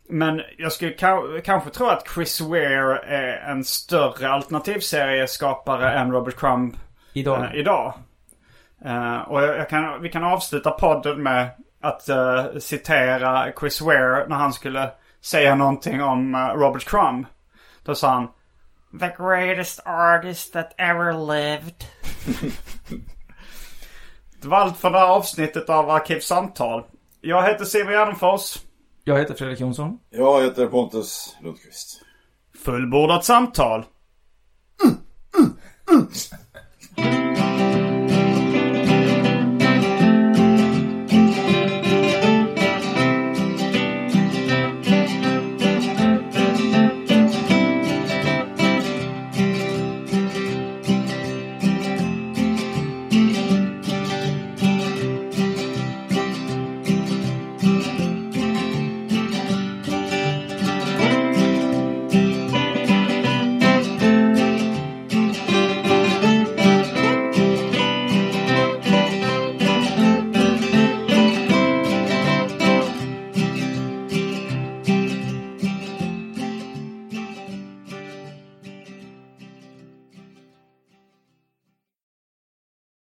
men jag skulle ka- kanske tro att Chris Ware är en större alternativserieskapare än Robert Crumb Idag. eh, idag. Eh, och jag, kan, vi kan avsluta podden med att eh, citera Chris Ware när han skulle säga någonting om eh, Robert Crumb. Då sa han The greatest artist that ever lived. (laughs) det var allt för det här avsnittet av Arkivsamtal. Jag heter Simon Gärdenfors. Jag heter Fredrik Jonsson. Jag heter Pontus Lundqvist. Fullbordat samtal. Mm, mm, mm.